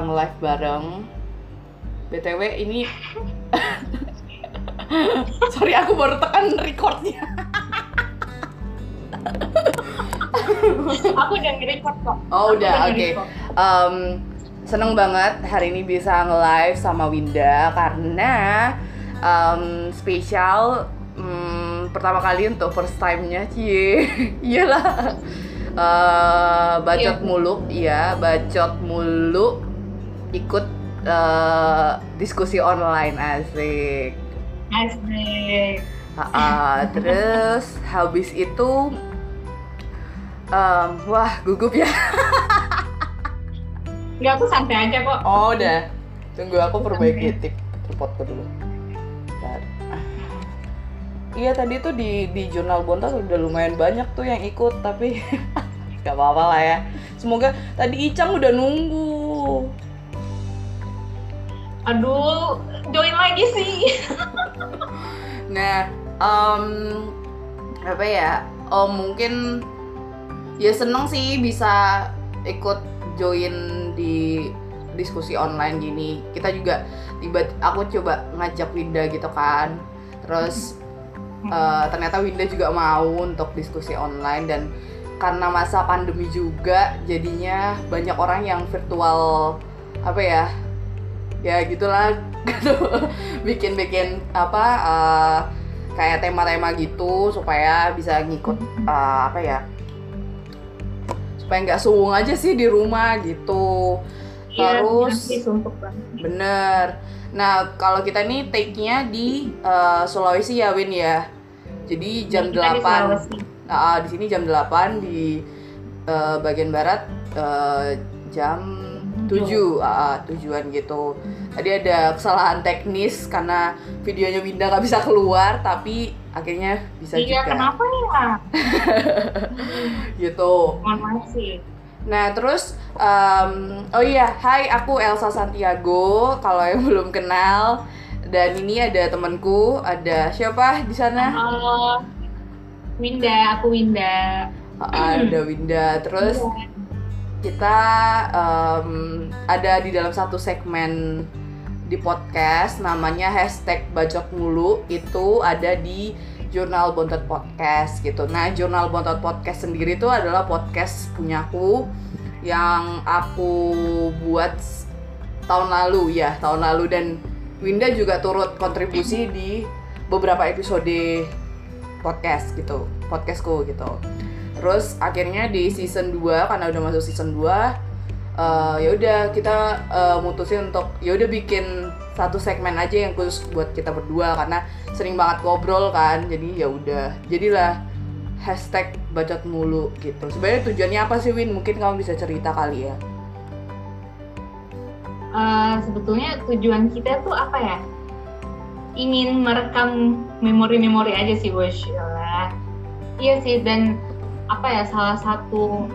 nge-live bareng. BTW ini Sorry aku baru tekan recordnya. Aku udah nge-record kok. Oh Aku udah, oke. nge-record. Em, seneng banget hari ini bisa nge-live sama Winda karena em, spesial em, pertama kali untuk first time-nya cie iyalah Eh, bacot Iya. mulu iya bacot mulu ikut eh, diskusi online asik Asik. Ah, ah, terus habis itu em, wah gugup ya Enggak, aku santai aja kok. Oh udah. Tunggu aku perbaiki tip tripodku dulu. Bentar. Iya tadi tuh di di jurnal Bontas udah lumayan banyak tuh yang ikut tapi nggak apa-apa lah ya. Semoga tadi Icang udah nunggu. Aduh, join lagi sih. Nah, em, apa ya? Oh mungkin ya seneng sih bisa ikut join di diskusi online gini. Kita juga tiba aku coba ngajak Winda gitu kan. Terus eh, ternyata Winda juga mau untuk diskusi online dan karena masa pandemi juga jadinya banyak orang yang virtual apa ya ya gitulah. Gitu bikin-bikin apa eh, kayak tema-tema gitu supaya bisa ngikut eh, apa ya supaya nggak suwung aja sih di rumah gitu. Iya, Terus- banget. bener. Nah kalau kita nih take-nya di eh, Sulawesi ya Win ya. Jadi jam Kita di 8 Sulawesi. Nah, di sini jam 8 di eh, bagian barat eh, jam 7 ah, tujuan gitu. Tadi ada kesalahan teknis karena videonya Winda nggak bisa keluar tapi akhirnya bisa Iya, juga kenapa nih lah? gitu. Mohon maaf sih. Nah, terus em, oh iya, hai aku Elsa Santiago kalau yang belum kenal dan ini ada temanku, ada siapa di sana? Halo. Winda, aku Winda. Ah, ada Winda. Terus Iya. Kita em, ada di dalam satu segmen di podcast namanya hashtag bacot mulu. Itu ada di jurnal bontot podcast gitu. Nah jurnal bontot podcast sendiri itu adalah podcast punyaku yang aku buat tahun lalu ya tahun lalu. Dan Winda juga turut kontribusi di beberapa episode podcast gitu. Podcastku gitu terus akhirnya di season 2 karena udah masuk season 2 eh, ya udah kita eh, mutusin untuk ya udah bikin satu segmen aja yang khusus buat kita berdua karena sering banget ngobrol kan jadi ya udah jadilah hashtag bacot mulu gitu sebenarnya tujuannya apa sih Win mungkin kamu bisa cerita kali ya Eh, sebetulnya tujuan kita tuh apa ya? Ingin merekam memori-memori aja sih, bos. Iya sih, dan apa ya salah satu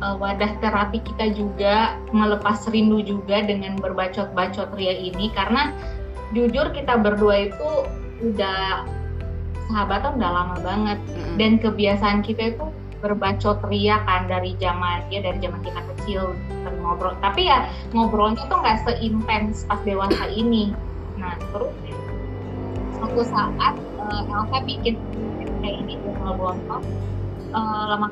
eh, wadah terapi kita juga melepas rindu juga dengan berbacot-bacot ria ini. Karena jujur kita berdua itu udah sahabatan udah lama banget. Mm-mm. dan kebiasaan kita itu berbacot ria kan dari zaman ya dari zaman kita kecil sering ngobrol. Tapi ya ngobrolnya tuh nggak seintens pas dewasa ini. Nah terus suatu saat eh, Elsa bikin kayak ini jurnal bontot eh, lama.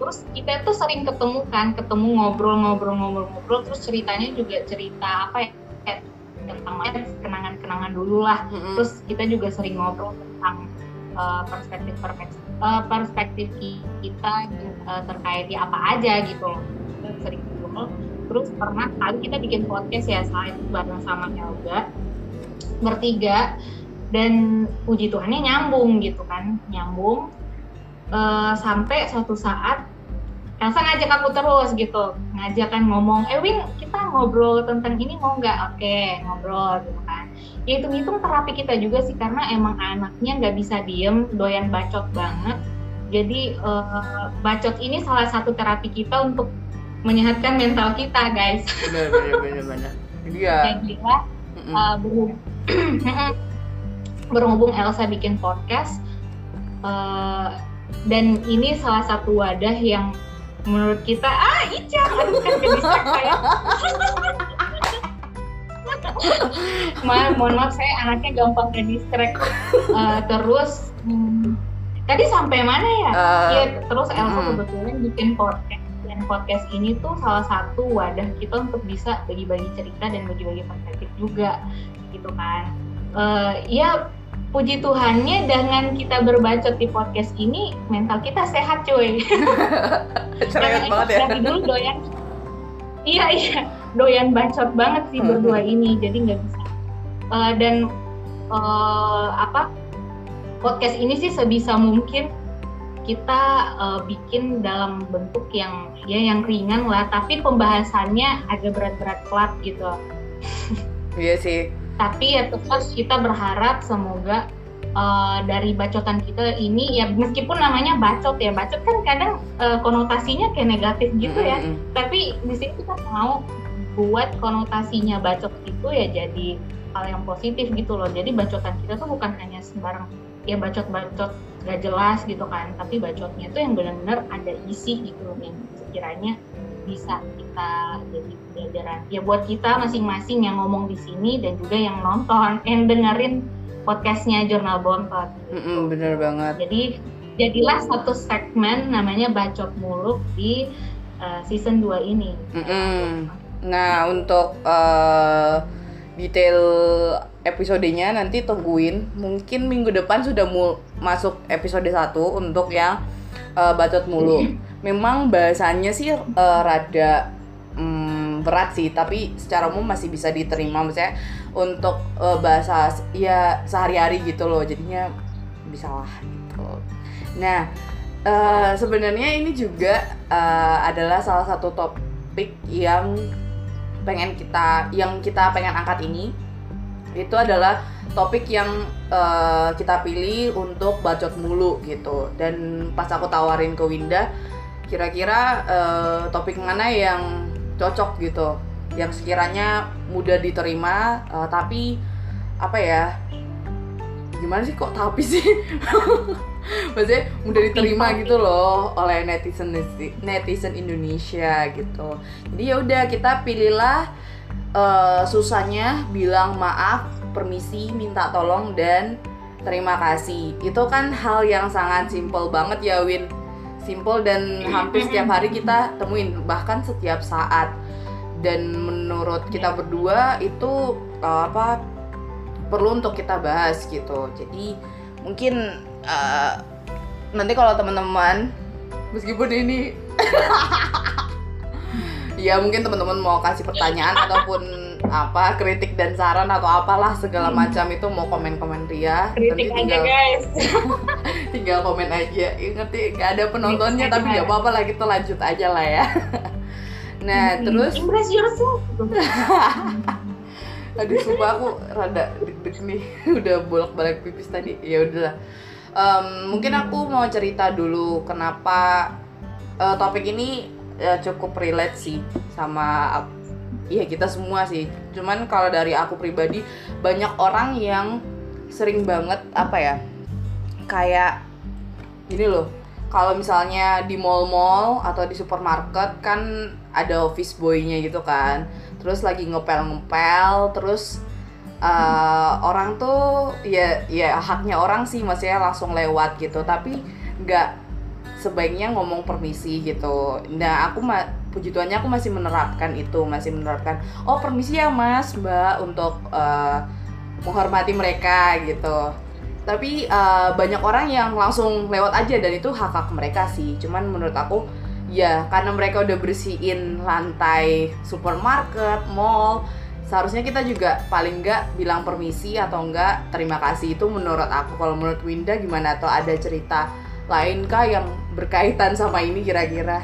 Terus kita tuh sering ketemu kan ketemu ngobrol-ngobrol-ngobrol-ngobrol terus ceritanya juga cerita apa ya tentang kenangan-kenangan dulu lah. Mm-mm. terus kita juga sering ngobrol tentang uh, perspektif perspektif uh, perspektif ki- kita uh, terkait ya apa aja gitu. Loh Kita sering ngobrol. Terus pernah kali kita bikin podcast ya saat itu bareng sama Elga bertiga. Dan puji Tuhannya nyambung gitu kan nyambung Uh, sampai suatu saat Elsa ngajak aku terus gitu. Ngajak kan ngomong eh Win kita ngobrol tentang ini mau nggak? Oke ngobrol gitu kan. Ya hitung-hitung terapi kita juga sih karena emang anaknya nggak bisa diem doyan bacot banget. Jadi eh, bacot ini salah satu terapi kita untuk menyehatkan mental kita guys. Iya jadilah Mm-mm. eh, berhubung, berhubung Elsa bikin podcast dan ini salah satu wadah yang menurut kita ah Ica kan bisa Ma mohon maaf saya anaknya gampang ke distract. Uh, terus hmm, tadi sampai mana ya? Uh, Iya, terus Elsa hmm. kebetulan bikin podcast dan podcast ini tuh salah satu wadah kita untuk bisa bagi-bagi cerita dan bagi-bagi perspektif juga gitu kan. Uh, ya puji Tuhannya dengan kita berbacot di podcast ini mental kita sehat cuy. cerewet banget ya. Dari dulu doyan. Iya iya, doyan bacot banget sih berdua ini, jadi nggak bisa. Uh, dan uh, apa podcast ini sih sebisa mungkin kita uh, bikin dalam bentuk yang ya yang ringan lah, tapi pembahasannya agak berat-berat plat gitu. Iya sih. Tapi ya tetap kita berharap semoga uh, dari bacotan kita ini ya meskipun namanya bacot ya bacot kan kadang uh, konotasinya kayak negatif gitu ya. Mm-mm. tapi di sini kita mau buat konotasinya bacot itu ya jadi hal yang positif gitu loh. Jadi bacotan kita tuh bukan hanya sembarang ya bacot-bacot gak jelas gitu kan. Tapi bacotnya tuh yang benar-benar ada isi gitu loh yang sekiranya bisa kita jadi pelajaran ya buat kita masing-masing yang ngomong di sini dan juga yang nonton yang dengerin podcastnya Jurnal Bontot Mm-mm, bener banget. jadi jadilah satu segmen namanya bacot muluk di uh, season 2 ini Mm-mm. Nah untuk eh, detail episodenya nanti tungguin. Mungkin minggu depan sudah mu- masuk episode 1 untuk yang eh, bacot mulu. Memang bahasanya sih eh, rada mm, berat sih, tapi secara umum masih bisa diterima. Maksudnya untuk eh, bahasa ya sehari-hari gitu loh. Jadinya bisa lah gitu. Nah eh, sebenarnya ini juga eh, adalah salah satu topik yang pengen kita yang kita pengen angkat ini itu adalah topik yang eh, kita pilih untuk bacot mulu gitu dan pas aku tawarin ke Winda kira-kira eh, topik mana yang cocok gitu yang sekiranya mudah diterima eh, tapi apa ya gimana sih kok tapi sih? Maksudnya mudah diterima gitu loh oleh netizen netizen Indonesia gitu. Jadi ya udah kita pilihlah eh, susahnya bilang maaf permisi minta tolong dan terima kasih. Itu kan hal yang sangat simple banget ya Win simple dan hampir setiap hari kita temuin bahkan setiap saat. Dan menurut kita berdua itu eh, apa perlu untuk kita bahas gitu. Jadi mungkin eh, nanti kalau teman-teman meskipun ini ya mungkin teman-teman mau kasih pertanyaan ataupun apa kritik dan saran atau apalah segala macam itu mau komen-komen Ria kritik aja tinggal guys tinggal komen aja Ya, ngerti nggak ada penontonnya Kritik tapi aja. nggak apa-apa lah kita lanjut aja lah ya nah terus impress yourself Aduh, sumpah aku rada deg-deg nih. Udah bolak-balik pipis tadi. Ya udahlah. Em, mungkin aku mau cerita dulu kenapa eh, topik ini eh, cukup relate sih sama ap- Iya kita semua sih. Cuman kalau dari aku pribadi banyak orang yang sering banget apa ya? Kayak gini loh. Kalau misalnya di mall-mall atau di supermarket kan ada office boy-nya gitu kan terus lagi ngepel-ngepel terus uh, orang tuh ya ya haknya orang sih maksudnya langsung lewat gitu tapi nggak sebaiknya ngomong permisi gitu nah aku ma puji Tuhannya aku masih menerapkan itu masih menerapkan oh permisi ya mas mbak untuk uh, menghormati mereka gitu. Tapi uh, banyak orang yang langsung lewat aja dan itu hak hak mereka sih. Cuman menurut aku ya karena mereka udah bersihin lantai supermarket mall seharusnya kita juga paling nggak bilang permisi atau enggak terima kasih. Itu menurut aku. Kalau menurut Winda gimana? Atau ada cerita lain kah yang berkaitan sama ini kira-kira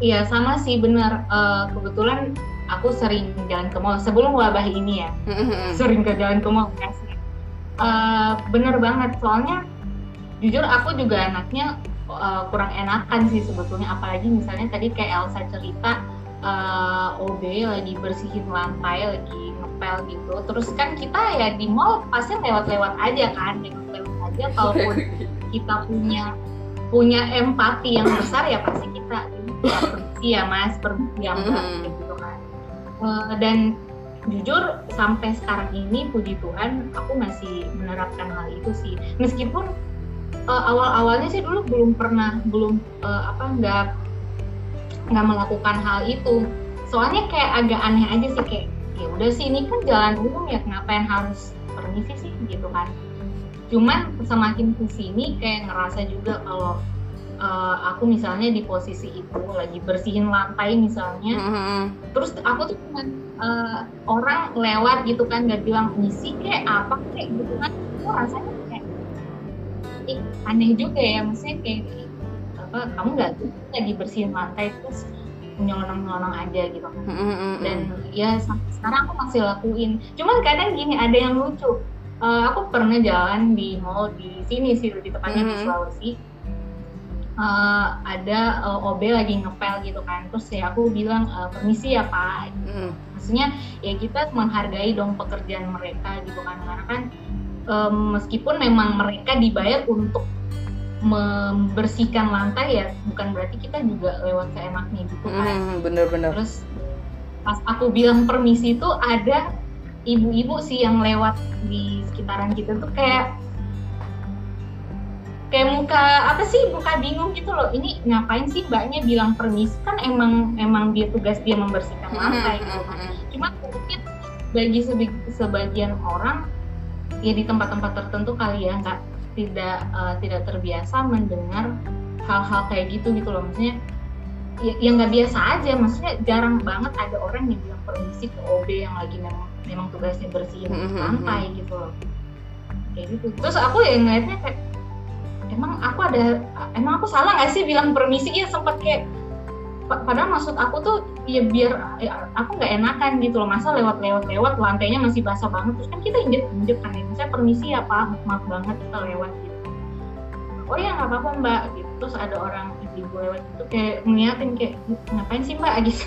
Iya sama sih benar. Eh, kebetulan aku sering jalan ke mall sebelum wabah ini ya. Sering ke jalan ke mall ya sih. Eh, bener banget soalnya jujur aku juga anaknya eh, kurang enakan sih sebetulnya apalagi misalnya tadi kayak Elsa cerita eh, OB lagi bersihin lantai lagi ngepel gitu terus kan kita ya di mall pasti lewat-lewat aja kan lewat-lewat aja kalaupun kita punya punya empati yang besar ya pasti kita ya, permisi ya mas permisi ya mbak Mhm. gitu kan. Eh, dan jujur sampai sekarang ini puji Tuhan aku masih menerapkan hal itu sih. Meskipun uh, awal-awalnya sih dulu belum pernah belum uh, apa nggak nggak melakukan hal itu. Soalnya kayak agak aneh aja sih kayak ya udah sih ini kan jalan umum ya ngapain harus permisi sih? Gitu kan. Cuman semakin ke sini kayak ngerasa juga kalau uh, aku misalnya di posisi itu lagi bersihin lantai misalnya mm-hmm. terus aku tuh cuma uh, orang lewat gitu kan gak bilang misi kayak apa kayak gitu kan aku rasanya kayak ih, aneh juga ya maksudnya kayak apa kamu nggak lagi bersihin lantai terus nyolong-nyolong aja gitu kan mm-hmm. dan ya sekarang aku masih lakuin cuman kadang gini ada yang lucu uh, aku pernah jalan di mall di sini sih lebih tepatnya mm-hmm. di Sulawesi uh, ada uh, OB lagi ngepel gitu kan. Terus ya aku bilang uh, permisi ya pak. Mm. maksudnya ya kita menghargai dong pekerjaan mereka gitu kan. Karena kan um, meskipun memang mereka dibayar untuk membersihkan lantai ya bukan berarti kita juga lewat seenaknya gitu kan. Mm, bener-bener terus pas aku bilang permisi itu ada ibu-ibu sih yang lewat di sekitaran kita tuh kayak kayak muka apa sih muka bingung gitu loh. Ini ngapain sih mbaknya bilang permisi? Kan emang emang dia tugas dia membersihkan lantai gitu. kan cuma mungkin bagi sebagian orang ya di tempat-tempat tertentu kali ya nggak tidak uh, tidak terbiasa mendengar hal-hal kayak gitu gitu loh. Maksudnya ya, ya nggak biasa aja. Maksudnya jarang banget ada orang yang bilang permisi ke OB yang lagi memang memang tugasnya bersihin lantai gitu loh. Kayak gitu. Terus aku ya ngeliatnya kayak emang aku ada emang aku salah nggak sih bilang permisi? Ya sempat kayak padahal maksud aku tuh ya biar ya, aku nggak enakan gitu loh. Masa lewat lewat lewat lantainya masih basah banget. Terus kan kita injek injek kan ya. Saya permisi ya pak maaf banget kita lewat gitu. Oh ya nggak apa-apa mbak gitu. Terus ada orang ibu lewat itu kayak ngeliatin kayak ngapain sih mbak? gitu.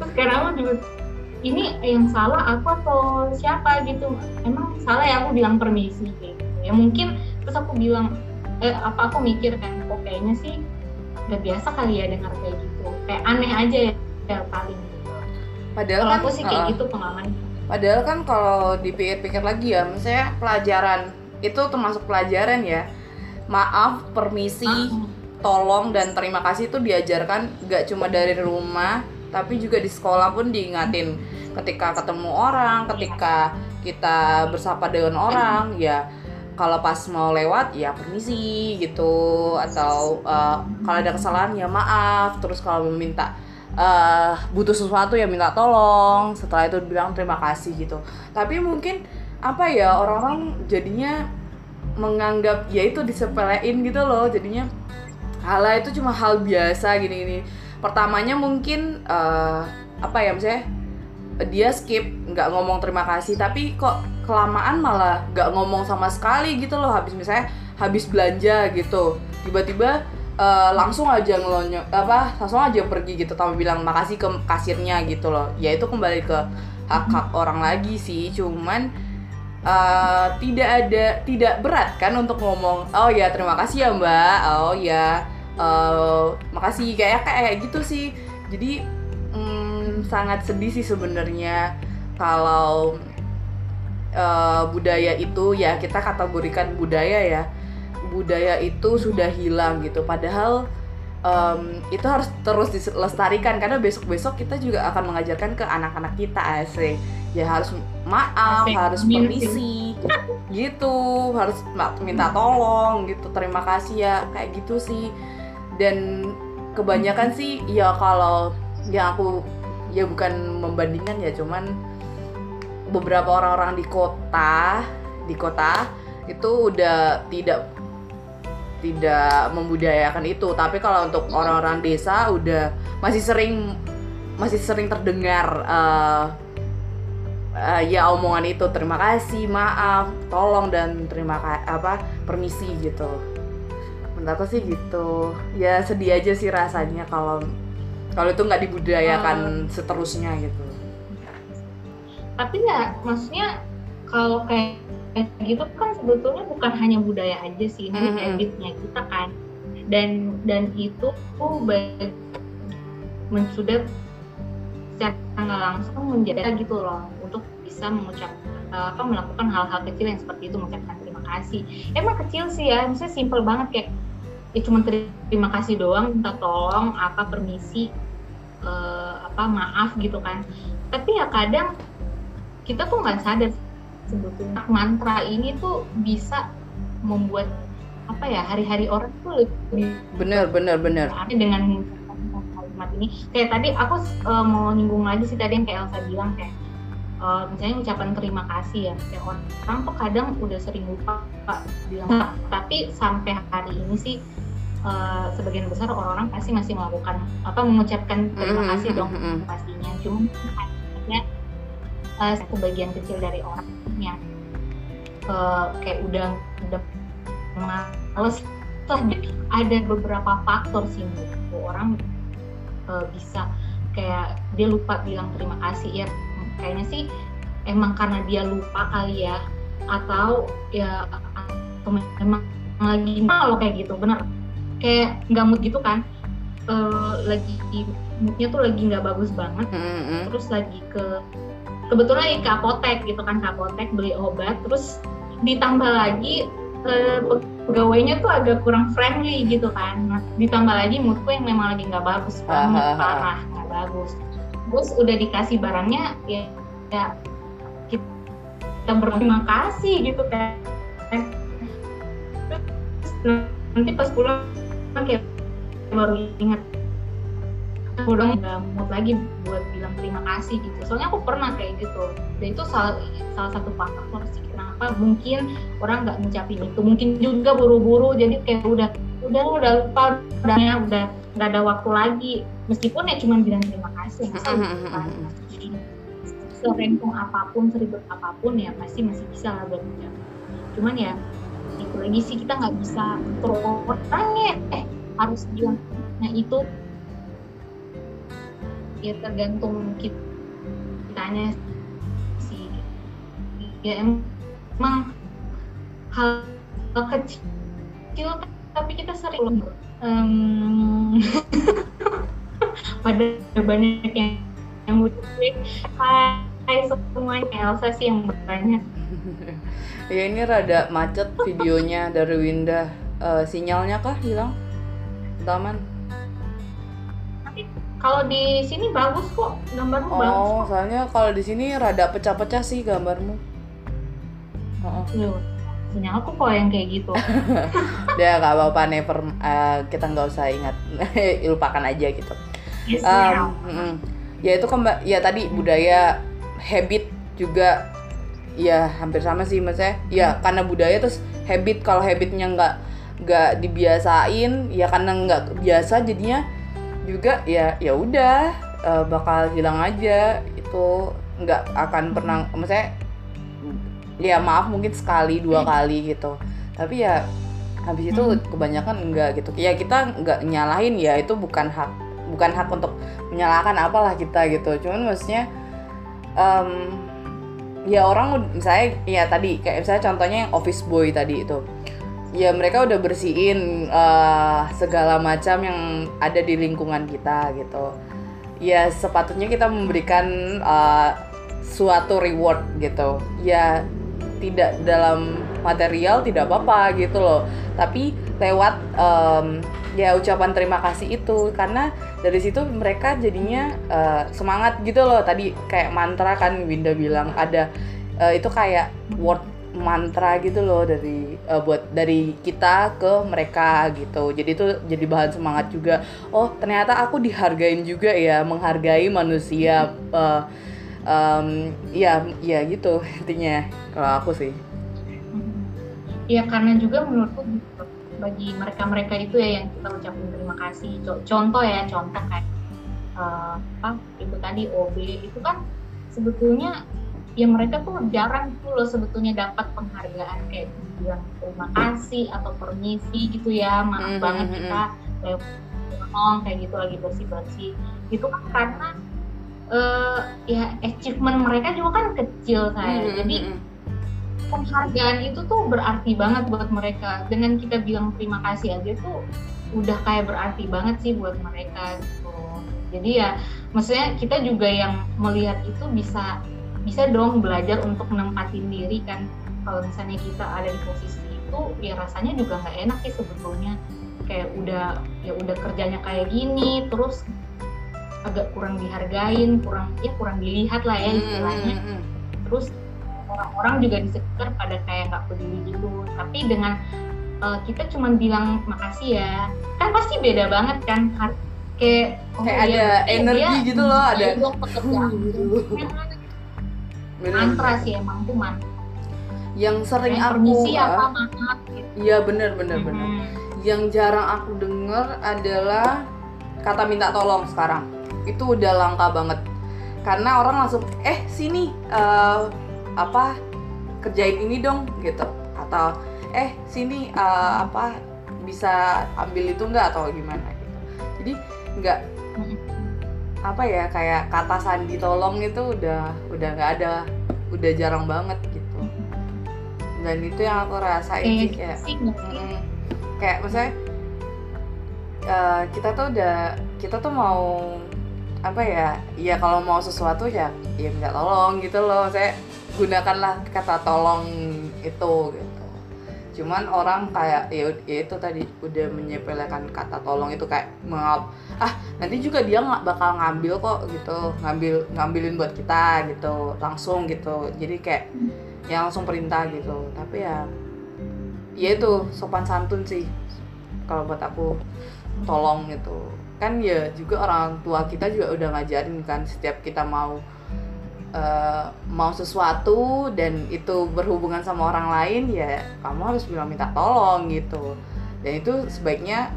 Terus kayak aku juga ini yang salah aku atau siapa? gitu. Emang salah ya aku bilang permisi gitu. Ya mungkin terus aku bilang eh, apa aku mikir kan kok kayaknya sih udah biasa kali ya dengar kayak gitu. Kayak aneh aja ya, ya paling. Gitu padahal kalau kan aku sih kayak uh, gitu pengalaman. Padahal kan kalau dipikir-pikir lagi ya misalnya pelajaran itu termasuk pelajaran ya. Maaf permisi uh, tolong dan terima kasih itu diajarkan gak cuma dari rumah tapi juga di sekolah pun diingatin. Ketika ketemu orang ketika kita bersapa dengan orang ya kalau pas mau lewat ya permisi gitu. Atau uh, kalau ada kesalahan ya maaf. Terus kalau meminta uh, butuh sesuatu ya minta tolong. Setelah itu bilang terima kasih gitu. Tapi mungkin apa ya orang-orang jadinya menganggap ya itu disepelein gitu loh. Jadinya hal itu cuma hal biasa gini-gini. Pertamanya mungkin uh, apa ya misalnya dia skip nggak ngomong terima kasih. Tapi kok kelamaan malah nggak ngomong sama sekali gitu loh habis misalnya habis belanja gitu. Tiba-tiba uh, langsung aja ngelonyo apa langsung aja pergi gitu tanpa bilang makasih ke kasirnya gitu loh. Ya itu kembali ke hak hak orang lagi sih cuman uh, tidak ada tidak berat kan untuk ngomong oh ya terima kasih ya mbak. Oh ya uh, makasih kayak kayak gitu sih. Jadi sangat sedih sih sebenarnya kalau uh, budaya itu ya kita kategorikan budaya ya budaya itu sudah hilang gitu. Padahal um, itu harus terus dilestarikan karena besok-besok kita juga akan mengajarkan ke anak-anak kita asik. Ya harus maaf asik. harus permisi gitu. Harus minta tolong gitu terima kasih ya kayak gitu sih. Dan kebanyakan sih ya kalau yang aku ya bukan membandingkan ya cuman beberapa orang-orang di kota di kota itu udah tidak tidak membudayakan itu. Tapi kalau untuk orang-orang desa udah masih sering masih sering terdengar uh, uh, ya omongan itu terima kasih maaf tolong dan terima apa permisi gitu. Menurut aku sih gitu. Ya sedih aja sih rasanya kalau kalau itu nggak dibudayakan uh, seterusnya gitu. Tapi ya maksudnya kalau kayak gitu kan sebetulnya bukan hanya budaya aja sih ini mm -hmm. habitnya kita kan. Dan dan itu tuh sudah secara langsung menjaga gitu loh untuk bisa mengucap uh, apa melakukan hal-hal kecil yang seperti itu mengucapkan terima kasih. Emang kecil sih ya misalnya simple banget kayak ya cuma terima kasih doang minta tolong apa permisi uh, apa maaf gitu kan. Tapi ya kadang kita tuh nggak sadar sebetulnya mantra ini tuh bisa membuat apa ya hari-hari orang tuh lebih bener bener bener dengan kalimat ini. Kayak tadi aku uh, mau nyinggung lagi sih tadi yang kayak Elsa bilang kayak uh, misalnya ucapan terima kasih ya. Kayak orang tuh kadang udah sering lupa pak bilang tapi sampai hari ini sih uh, sebagian besar orang-orang pasti masih melakukan apa mengucapkan terima kasih dong pastinya. Cuma hanya uh, satu bagian kecil dari orang yang uh, kayak udah udah males tapi ada beberapa faktor sih menurut orang uh, bisa kayak dia lupa bilang terima kasih. Ya kayaknya sih emang karena dia lupa kali ya atau ya memang lagi malu kayak gitu. Bener kayak nggak mood gitu kan. Uh, lagi moodnya tuh lagi nggak bagus banget. Mm -hmm. terus lagi ke kebetulan lagi ke apotek gitu kan ke apotek beli obat. Terus ditambah lagi uh, pegawainya tuh agak kurang friendly gitu kan. Nah, ditambah lagi moodku yang memang lagi nggak bagus banget parah nggak bagus. Terus udah dikasih barangnya ya, ya kita berterima kasih gitu kan. Terus nanti pas pulang kayak baru ingat. Udah nggak mood lagi buat bilang terima kasih gitu. Soalnya aku pernah kayak gitu. Dan itu salah salah satu faktor sih kenapa mungkin orang nggak ngucapin itu. Mungkin juga buru-buru. Jadi kayak udah udah udah lupa udah udah nggak ada waktu lagi. Meskipun ya cuma bilang terima kasih misal kan serempong apa pun seribet apa pun ya pasti masih bisa lah buat cuman ya lagi sih kita nggak bisa terus orangnya eh harus bilang nah itu ya tergantung kita kitanya sih. Ya emang hal, hal kecil tapi kita sering um, pada banyak yang yang butuh hai semuanya. Elsa sih yang bertanya ya ini rada macet videonya dari Winda. Uh, sinyalnya kah hilang? Taman? Kalau di sini bagus kok gambarmu oh, bagus kok. soalnya kalau di sini rada pecah-pecah sih gambarmu. Oh. Loh, sinyal aku kok yang kayak gitu. Ya gak apa-apa never uh, kita nggak usah ingat. Lupakan aja gitu. Yes, um, mm, ya itu kan ya tadi budaya habit juga ya hampir sama sih maksudnya. Ya karena budaya terus habit kalau habitnya nggak nggak dibiasain ya karena nggak biasa jadinya juga ya ya udah uh, bakal hilang aja itu nggak akan pernah maksudnya ya maaf mungkin sekali dua kali gitu. Tapi ya habis itu hmm. kebanyakan enggak gitu. Ya kita nggak nyalahin ya itu bukan hak bukan hak untuk menyalahkan apalah kita gitu. Cuman maksudnya um, ya orang misalnya ya tadi kayak misalnya contohnya yang office boy tadi itu. Ya mereka udah bersihin uh, segala macam yang ada di lingkungan kita gitu. Ya sepatutnya kita memberikan uh, suatu reward gitu. Ya tidak dalam material tidak apa-apa gitu loh. Tapi lewat um, ya ucapan terima kasih itu. Karena dari situ mereka jadinya uh, semangat gitu loh. Tadi kayak mantra kan Winda bilang ada uh, itu kayak word mantra gitu loh dari uh, buat dari kita ke mereka gitu. Jadi itu jadi bahan semangat juga. Oh ternyata aku dihargain juga ya menghargai manusia uh, um, ya ya gitu intinya kalau aku sih. Ya karena juga menurutku bagi mereka-mereka itu ya yang kita ucapin terima kasih contoh ya contoh kayak uh, apa itu tadi OB itu kan sebetulnya ya mereka tuh jarang tuh loh sebetulnya dapat penghargaan kayak bilang terima kasih atau permisi gitu ya maaf mm -hmm. banget hmm, kita kayak ngomong kayak gitu lagi bersih bersih itu kan karena uh, ya achievement mereka juga kan kecil saya mm -hmm. jadi penghargaan itu tuh berarti banget buat mereka. Dengan kita bilang terima kasih aja tuh udah kayak berarti banget sih buat mereka gitu. Jadi ya maksudnya kita juga yang melihat itu bisa bisa dong belajar untuk menempatin diri kan. Kalau misalnya kita ada di posisi itu ya rasanya juga nggak enak sih sebetulnya. Kayak udah ya udah kerjanya kayak gini terus agak kurang dihargain kurang ya kurang dilihat lah ya istilahnya Hmm, hmm, hmm. terus orang-orang juga di sekitar pada kayak nggak peduli gitu tapi dengan uh, kita cuman bilang makasih ya kan pasti beda banget kan kayak oh, Kayak iya, ada eh, energi dia gitu loh, ada- pekerjaan Bener. mantra sih emang tuh mantra yang sering Kayak aku ah, apa maaf gitu iya bener bener bener Mhm. yang jarang aku denger adalah kata minta tolong sekarang itu udah langka banget karena orang langsung eh sini eh, apa kerjain ini dong gitu. Atau eh sini eh, apa bisa ambil itu enggak atau gimana gitu. Jadi nggak apa ya kayak kata sandi tolong itu udah udah nggak ada udah jarang banget gitu. Dan itu yang aku rasain sih kayak kayak sih sih? Mm, kayak misalnya eh, kita tuh udah kita tuh mau apa ya ya kalau mau sesuatu ya ya minta tolong gitu loh. Saya gunakanlah kata tolong itu gitu. Cuman orang kayak ya, ya itu tadi udah menyepelekan kata tolong itu kayak mengap ah nanti juga dia nggak bakal ngambil kok gitu. Ngambil ngambilin buat kita gitu langsung gitu. Jadi kayak yang langsung perintah gitu. Tapi ya ya itu sopan santun sih kalau buat aku tolong gitu. Kan ya juga orang tua kita juga udah ngajarin kan setiap kita mau eh, mau sesuatu dan itu berhubungan sama orang lain ya kamu harus bilang minta tolong gitu. Dan itu sebaiknya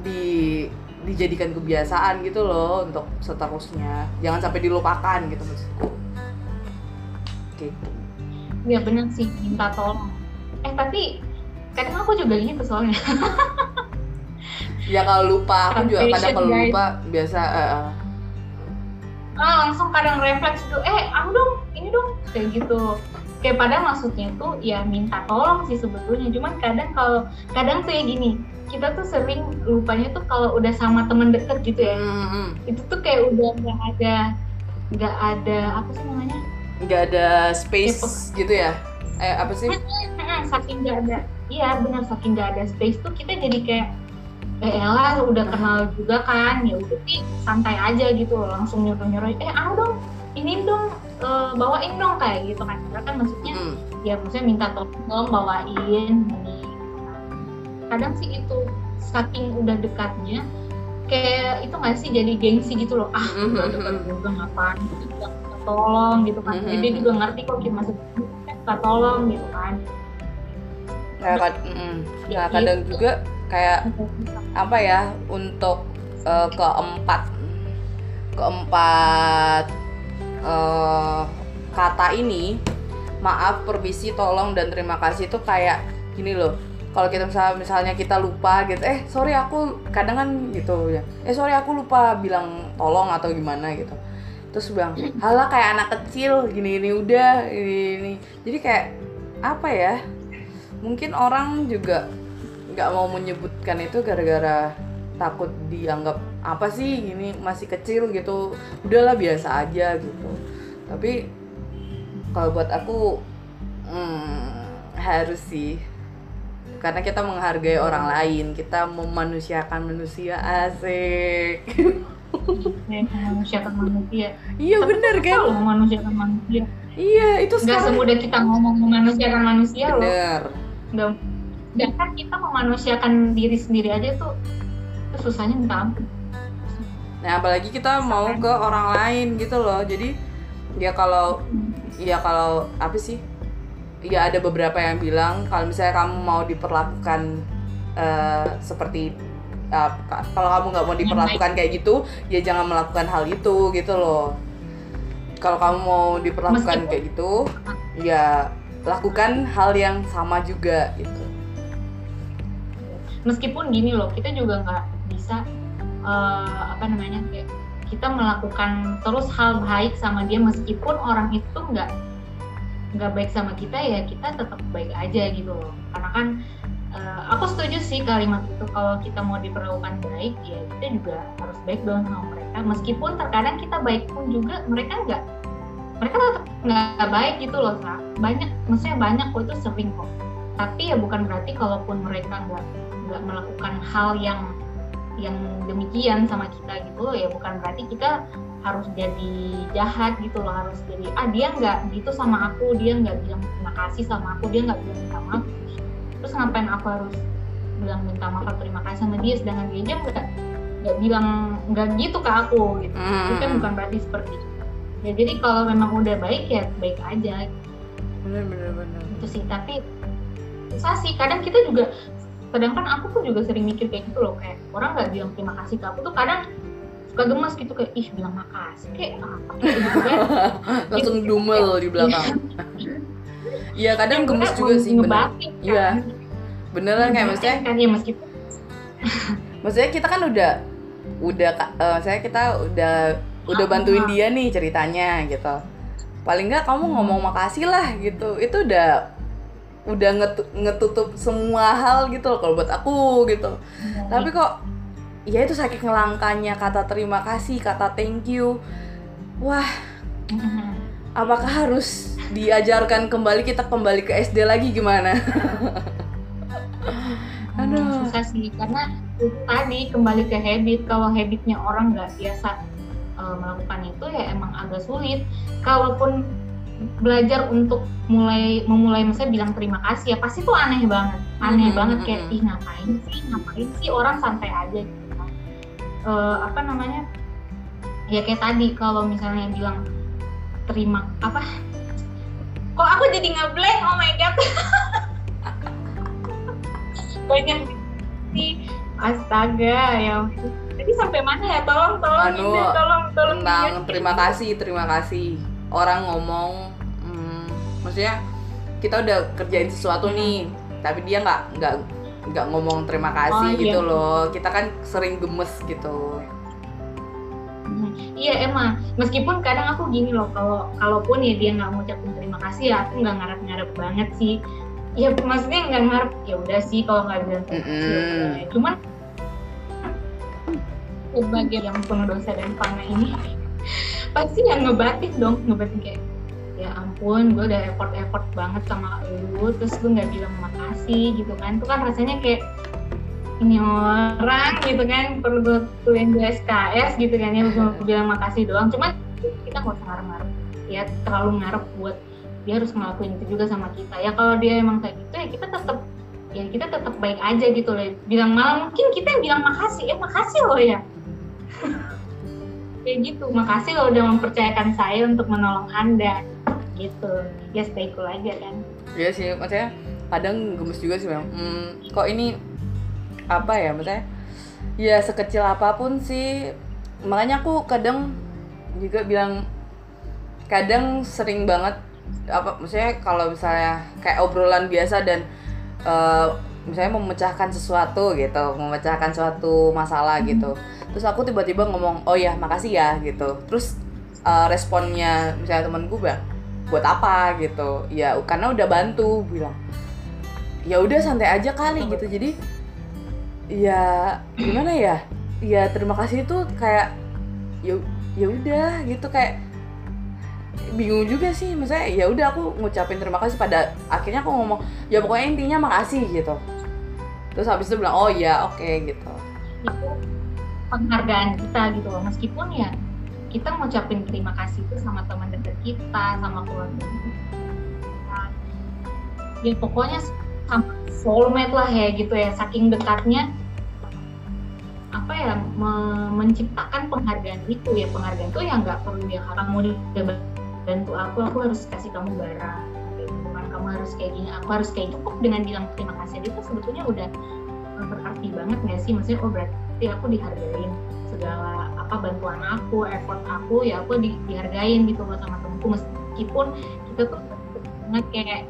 di dijadikan kebiasaan gitu loh untuk seterusnya. Jangan sampai dilupakan gitu maksudku. Gitu. Ya bener sih minta tolong. Eh tapi kadang aku juga gitu soalnya. Ya kalau lupa aku juga kadang kalau lupa biasa eh, eh. Ah langsung kadang refleks itu eh aku dong ini dong kayak gitu. Kayak padahal maksudnya tuh ya minta tolong sih sebetulnya. Cuman kadang kalau kadang tuh ya gini kita tuh sering lupanya tuh kalau udah sama temen deket gitu ya Hmm, hmm, hmm. itu tuh kayak udah nggak ada nggak ada apa sih namanya? Nggak ada space gitu ya? Eh apa sih? Saking nggak ada. Iya benar saking nggak ada space tuh kita jadi kayak eh elah udah kenal juga kan ya udah sih santai aja gitu loh langsung nyuruh nyuruh eh ah dong ini dong eh, bawain dong kayak gitu kan karena kan maksudnya Hmm. ya maksudnya minta tolong bawain ini gitu kadang sih itu saking udah dekatnya kayak itu nggak sih jadi gengsi gitu loh ah udah dekat mhm. juga ngapain gitu tolong gitu kan jadi dia juga ngerti kok kita maksudnya minta tolong gitu kan Nah, kad-. Ya, Nah, kadang gitu. juga kayak apa ya untuk eh, keempat keempat eh, kata ini maaf permisi tolong dan terima kasih itu kayak gini loh. Kalau kita misalnya misalnya kita lupa gitu eh sorry aku kadang kan gitu ya. Eh sorry aku lupa bilang tolong atau gimana gitu. Terus bilang halah kayak anak kecil gini gini udah ini, ini. Jadi kayak apa ya mungkin orang juga nggak mau menyebutkan itu gara-gara takut dianggap apa sih gini masih kecil gitu udahlah biasa aja gitu. Tapi kalau buat aku hmm, harus sih. Karena kita menghargai orang lain kita memanusiakan manusia asik. Ya, memanusiakan manusia. Iya Tapi bener kan? memanusiakan manusia. Iya itu nggak sekarang semudah kita ngomong memanusiakan manusia loh. Bener. Nggak sedangkan kita memanusiakan diri sendiri aja tuh itu susahnya minta ampun Nah, apalagi kita mau ke orang lain gitu loh. Jadi ya kalau ya kalau apa sih? Ya ada beberapa yang bilang kalau misalnya kamu mau diperlakukan eh, seperti eh, kalau kamu nggak mau diperlakukan kayak gitu, ya jangan melakukan hal itu gitu loh. Kalau kamu mau diperlakukan Meskipun- kayak gitu, ya lakukan hal yang sama juga gitu. Meskipun gini loh kita juga nggak bisa eh, apa namanya kayak kita melakukan terus hal baik sama dia meskipun orang itu nggak nggak baik sama kita ya kita tetap baik aja gitu loh. Karena kan eh, aku setuju sih kalimat itu kalau kita mau diperlakukan baik ya kita juga harus baik dong sama mereka. Meskipun terkadang kita baik pun juga mereka nggak mereka tetap nggak baik gitu loh Sa. banyak maksudnya banyak kok itu sering kok. Tapi ya bukan berarti kalaupun mereka nggak nggak melakukan hal yang yang demikian sama kita gitu loh. Ya bukan berarti kita harus jadi jahat gitu loh harus jadi ah dia nggak gitu sama aku dia nggak bilang terima kasih sama aku dia nggak bilang minta maaf. Terus ngapain aku harus bilang minta maaf atau terima kasih sama dia sedangkan dia aja nggak nggak bilang nggak gitu ke aku gitu. Hmm. itu kan bukan berarti seperti itu. Ya jadi kalau memang udah baik ya baik aja. Bener bener bener gitu sih tapi susah sih. Kadang kita juga sedangkan aku pun juga sering mikir kayak gitu loh kayak orang nggak bilang terima kasih ke aku tuh kadang suka gemes gitu kayak ih bilang makasih kayak apa gitu kan langsung dumel di belakang. iya. Kadang gemes juga sih bener. kan? Iya. beneran kayak maksudnya kan? Ya meskipun maksudnya kita kan udah udah eh, saya kita udah udah bantuin dia nih ceritanya gitu. Paling nggak kamu ngomong makasih lah gitu. Itu udah udah ngetu- ngetutup semua hal gitu loh kalau buat aku gitu. Tapi kok ya itu saking langkanya kata terima kasih kata thank you. Wah Mhm. apakah harus diajarkan kembali kita kembali ke SD lagi gimana? Aduh. susah sih karena tadi kembali ke habit. Kalau habitnya orang nggak biasa eh, melakukan itu ya emang agak sulit. Kalaupun belajar untuk mulai memulai misalnya bilang terima kasih ya pasti tuh aneh banget. Aneh Mhm, banget mhm, kayak mhm. ih ngapain sih ngapain sih orang santai aja gitu kan. Eh, apa namanya ya kayak tadi kalau misalnya bilang terima apa? Kok aku jadi ngeblank oh my god. Banyak sih. Astaga ya jadi sampai mana ya? Tolong tolong Anu, Indah, tolong tolong tentang terima kasih terima kasih orang ngomong hmm, maksudnya kita udah kerjain sesuatu nih tapi dia nggak nggak nggak ngomong terima kasih Oh, iya. gitu loh kita kan sering gemes gitu Hmm, Iya emang meskipun kadang aku gini loh kalau kalaupun ya dia nggak ngucapin terima kasih ya aku nggak ngarep-ngarep banget sih ya maksudnya nggak ngarep ya udah sih kalau nggak bilang terima kasih ya Mm-mm. udah. cuman sebagai yang penuh dosa dan fana ini pasti yang ngebatin dong ngebatin kayak ya ampun gue udah effort effort banget sama lu terus gue nggak bilang makasih gitu kan. Itu kan rasanya kayak ini orang gitu kan perlu gue tuin di SKS gitu kan ya gue bilang makasih doang. Cuman kita nggak usah ngarep-ngarep. Ya terlalu ngarep buat dia harus ngelakuin itu juga sama kita. Ya kalau dia emang kayak gitu ya kita tetap ya kita tetap baik aja gitu loh. Bilang malah mungkin kita yang bilang makasih. Eh makasih loh ya kayak gitu. Makasih loh udah mempercayakan saya untuk menolong anda. Gitu. Ya stay cool aja kan. Iya sih maksudnya kadang gemes juga sih memang hmm, kok ini apa ya maksudnya? Ya sekecil apa pun sih. Makanya aku kadang juga bilang kadang sering banget apa maksudnya kalau misalnya kayak obrolan biasa dan eh, misalnya memecahkan sesuatu gitu memecahkan suatu masalah gitu. Terus aku tiba-tiba ngomong oh ya makasih ya gitu. Terus eh, responnya misalnya temen gue bilang buat apa? gitu. Ya karena udah bantu bilang. Ya udah santai aja kali gitu. Jadi ya gimana ya? Ya terima kasih itu kayak ya ya udah gitu. Kayak bingung juga sih. Maksudnya ya udah aku ngucapin terima kasih pada akhirnya aku ngomong ya pokoknya intinya makasih gitu terus habis itu bilang oh ya oke gitu. Itu penghargaan kita gitu loh. Meskipun ya kita ngucapin terima kasih itu sama teman dekat kita sama keluarga kita. Ya pokoknya sama soulmate lah ya gitu ya. Saking dekatnya apa ya me- menciptakan penghargaan itu ya. Penghargaan itu yang nggak perlu yang kamu udah bantu aku aku harus kasih kamu barang harus kayak gini aku harus kayak cukup dengan bilang terima kasih itu sebetulnya udah berarti banget nggak sih? Maksudnya oh berarti aku dihargain segala apa bantuan aku effort aku ya aku di- dihargain gitu sama temenku. Meskipun kita tuh banget kayak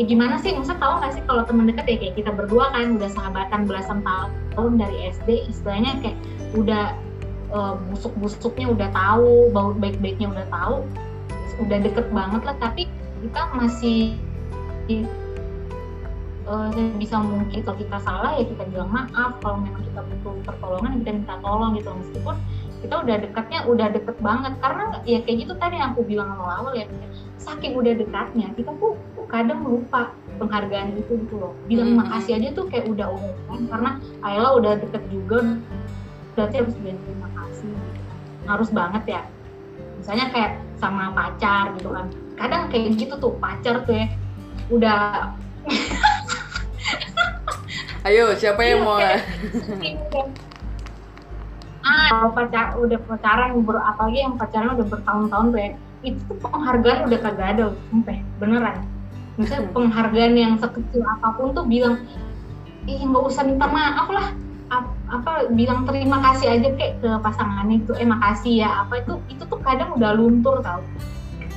ya gimana sih? Maksudnya tahu nggak sih kalau teman dekat ya kayak kita berdua kan udah sahabatan belasan tahun dari SD istilahnya kayak udah eh, busuk-busuknya udah tahu baik-baiknya udah tahu udah deket banget lah. Tapi kita masih eh, bisa mungkin kalau kita salah ya kita bilang maaf. Kalau memang kita butuh pertolongan kita minta tolong gitu. Meskipun kita udah dekatnya udah deket banget. Karena ya kayak gitu tadi yang aku bilang awal-awal ya saking udah dekatnya kita tuh kadang lupa penghargaan itu gitu loh. Bilang Hmm. makasih aja tuh kayak udah umum. Kan karena Ayla udah deket juga berarti harus bilang terima kasih gitu. harus banget ya. Misalnya kayak sama pacar gitu kan. Kadang kayak gitu tuh pacar tuh ya udah. Ayo, siapa yang Iya, mau? udah- ah pacar udah pacaran ber apalagi yang pacaran udah bertahun-tahun tuh ya itu tuh penghargaan udah kagak ada sampai beneran. Misalnya penghargaan yang sekecil apa pun tuh bilang ih nggak usah minta maaf lah. Ap- apa bilang terima kasih aja kayak ke pasangan itu eh makasih ya apa itu itu tuh kadang udah luntur tau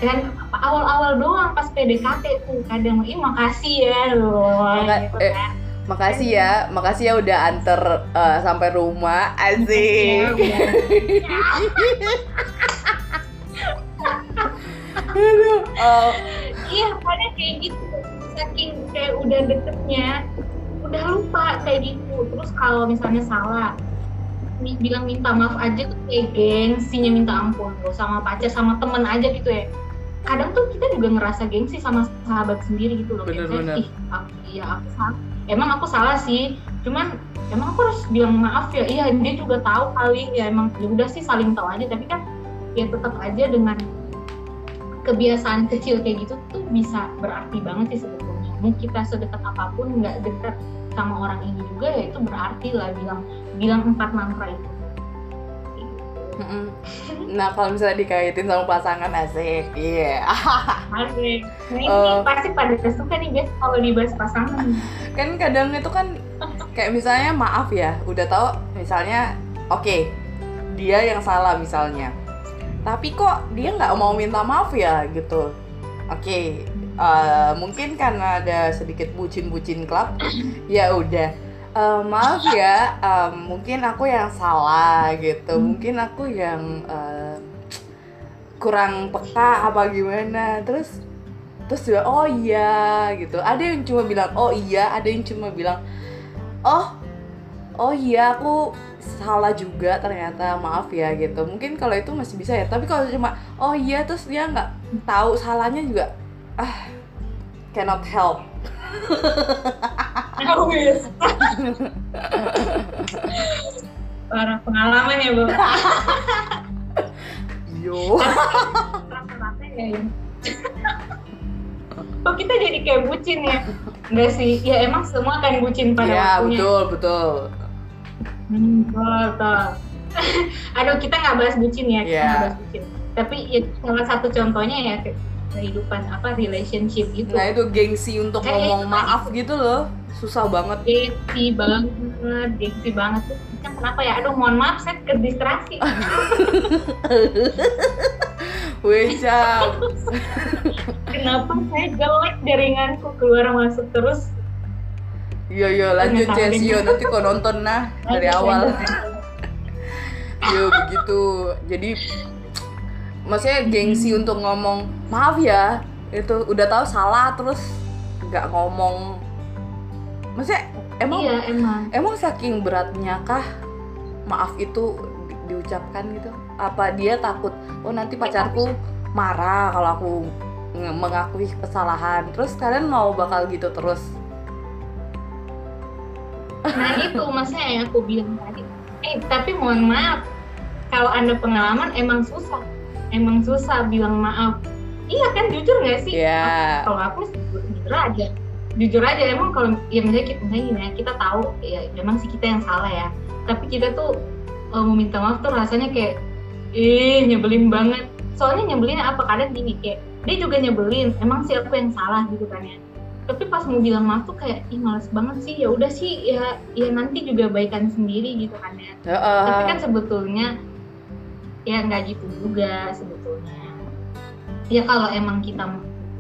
kan awal-awal doang pas PDKT tuh kadang ih makasih ya loh Maka- gitu eh, kan. Makasih ya, makasih ya udah anter eh, sampai rumah, Ya, asik. Aduh, oh, Iya, pada kayak gitu. Saking kayak udah deketnya, udah lupa kayak gitu. Terus kalau misalnya salah, bilang minta maaf aja tuh kayak gengsinya minta ampun. Gak sama pacar, sama temen aja gitu ya. Kadang tuh kita juga ngerasa gengsi sama sahabat sendiri gitu loh. Bener-bener. misalnya, Ih, aku, iya aku salah. Emang aku salah sih. Cuman emang aku harus bilang maaf ya. Iya, dia juga tahu kali. Ya emang ya udah sih saling tahu aja. Tapi kan ya tetap aja dengan kebiasaan kecil kayak gitu tuh bisa berarti banget sih sebetulnya. Mau kita sedekat apa pun nggak dekat sama orang ini juga ya itu berarti lah bilang bilang empat mantra itu. Nah kalau misalnya dikaitin sama pasangan asik, iya. Asik. Nah ini Oh. pasti pada suka nih guys kalau dibahas pasangan. kan kadang itu kan kayak misalnya maaf ya udah tahu misalnya oke dia yang salah misalnya tapi kok dia nggak mau minta maaf ya gitu oke eh, mungkin karena ada sedikit bucin-bucin klub ya udah Eh, maaf ya em, mungkin aku yang salah gitu. Mungkin aku yang eh, kurang peka apa gimana. Terus terus juga oh iya gitu. Ada yang cuma bilang oh iya ada yang cuma bilang oh oh iya aku salah juga ternyata maaf ya gitu. Mungkin kalau itu masih bisa ya. Tapi kalau cuma oh iya terus dia nggak tahu salahnya juga ah cannot help Wis. Parah pengalaman ya bu. yo ya. ya. Kok kita jadi kayak bucin ya? Enggak sih, ya emang semua kan bucin pada ya waktunya. betul betul Hmm, betul. Aduh, kita nggak bahas bucin ya, kita Iya. nggak bahas bucin. Tapi ya, salah satu contohnya ya kehidupan apa relationship gitu. nah itu gengsi untuk Kayak ngomong itu maaf gitu loh susah banget Gengsi banget, gengsi banget tuh. Kan kenapa ya? Aduh, mohon maaf, saya ke distraksi. Wecap kenapa saya jelek jaringanku keluar masuk terus? Yo yo lanjut Nggak tahu Jess deh. yo nanti kau nonton nah dari Lanjut, awal lanjut. yo begitu jadi maksudnya gengsi untuk ngomong maaf ya itu udah tahu salah terus nggak ngomong. Maksudnya emang Iya, emang. emang saking beratnya kah maaf itu di- diucapkan gitu? Apa dia takut oh nanti pacarku marah kalau aku mengakui kesalahan terus kalian mau bakal gitu terus? Nah itu maksudnya yang aku bilang tadi. Eh tapi mohon maaf, kalau anda pengalaman emang susah, emang susah bilang maaf. Iya kan jujur nggak sih? Iya. Kalau aku jujur aja, jujur aja emang kalau ya misalnya kita misalnya gini ya, kita tahu ya memang sih kita yang salah ya. Tapi kita tuh eh, mau minta maaf tuh rasanya kayak ih nyebelin banget. Soalnya nyebelinnya apa kadang gini kayak dia juga nyebelin. Emang sih aku yang salah gitu kan ya tapi pas mau bilang maaf tuh kayak ih males banget sih ya udah sih ya ya nanti juga baikan sendiri gitu kan ya Heeh. tapi kan sebetulnya ya nggak gitu juga sebetulnya. Ya kalau emang kita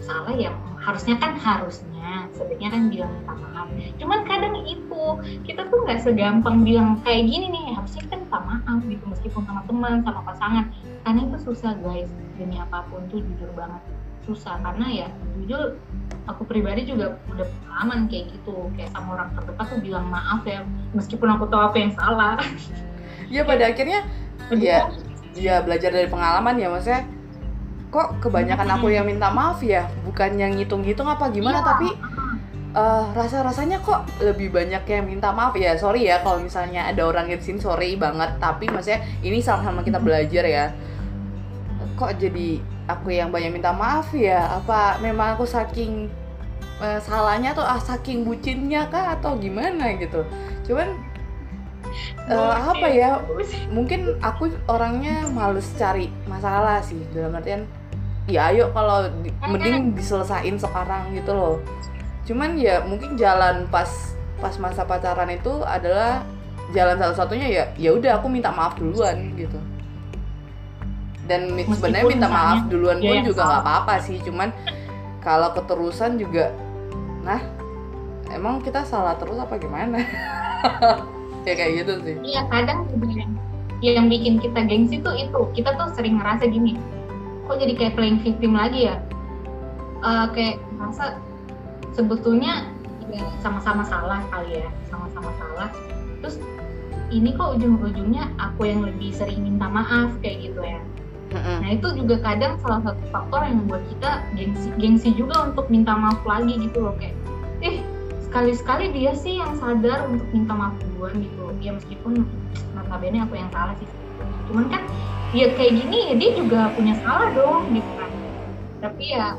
salah ya harusnya kan harusnya. Sebaiknya kan bilang minta maaf. Cuman kadang itu kita tuh nggak segampang bilang kayak gini nih harusnya kan minta maaf gitu meskipun sama teman sama pasangan. Karena itu susah guys. Demi apa pun tuh jujur banget. Susah karena ya jujur aku pribadi juga udah pengalaman kayak gitu. Kayak sama orang terdekat tuh bilang maaf ya meskipun aku tahu apa yang salah. Ya pada akhirnya Iya, iya belajar dari pengalaman ya maksudnya. Kok kebanyakan aku yang minta maaf ya, bukan yang ngitung-ngitung apa gimana, Iya. tapi eh, rasa-rasanya kok lebih banyak yang minta maaf ya. Sorry ya kalau misalnya ada orang yang di sini sorry banget, tapi maksudnya ini sama-sama kita belajar ya. Kok jadi aku yang banyak minta maaf ya? Apa memang aku saking eh, salahnya atau ah, saking bucinnya kah atau gimana gitu? Cuman eh, apa ya? mungkin aku orangnya males cari masalah sih dalam artian ya ayo kalau di- mending diselesain sekarang gitu loh. Cuman ya mungkin jalan pas pas masa pacaran itu adalah jalan satu-satunya ya ya udah aku minta maaf duluan gitu. Dan sebenarnya minta maaf duluan pun juga nggak apa-apa sih cuman kalau keterusan juga nah emang kita salah terus apa gimana ya kayak gitu sih. Iya kadang yang, yang bikin kita gengsi tuh itu. Kita tuh sering ngerasa gini kok jadi kayak playing victim lagi ya? Eh, kayak merasa sebetulnya ya sama-sama salah kali ya sama-sama salah. Terus ini kok ujung-ujungnya aku yang lebih sering minta maaf kayak gitu ya. Nah itu juga kadang salah satu faktor yang membuat kita gengsi gengsi juga untuk minta maaf lagi gitu loh kayak eh sekali-sekali dia sih yang sadar untuk minta maaf duluan gitu. Ya meskipun notabene aku yang salah sih. Cuman kan ya kayak gini ya dia juga punya salah dong gitu kan. Tapi ya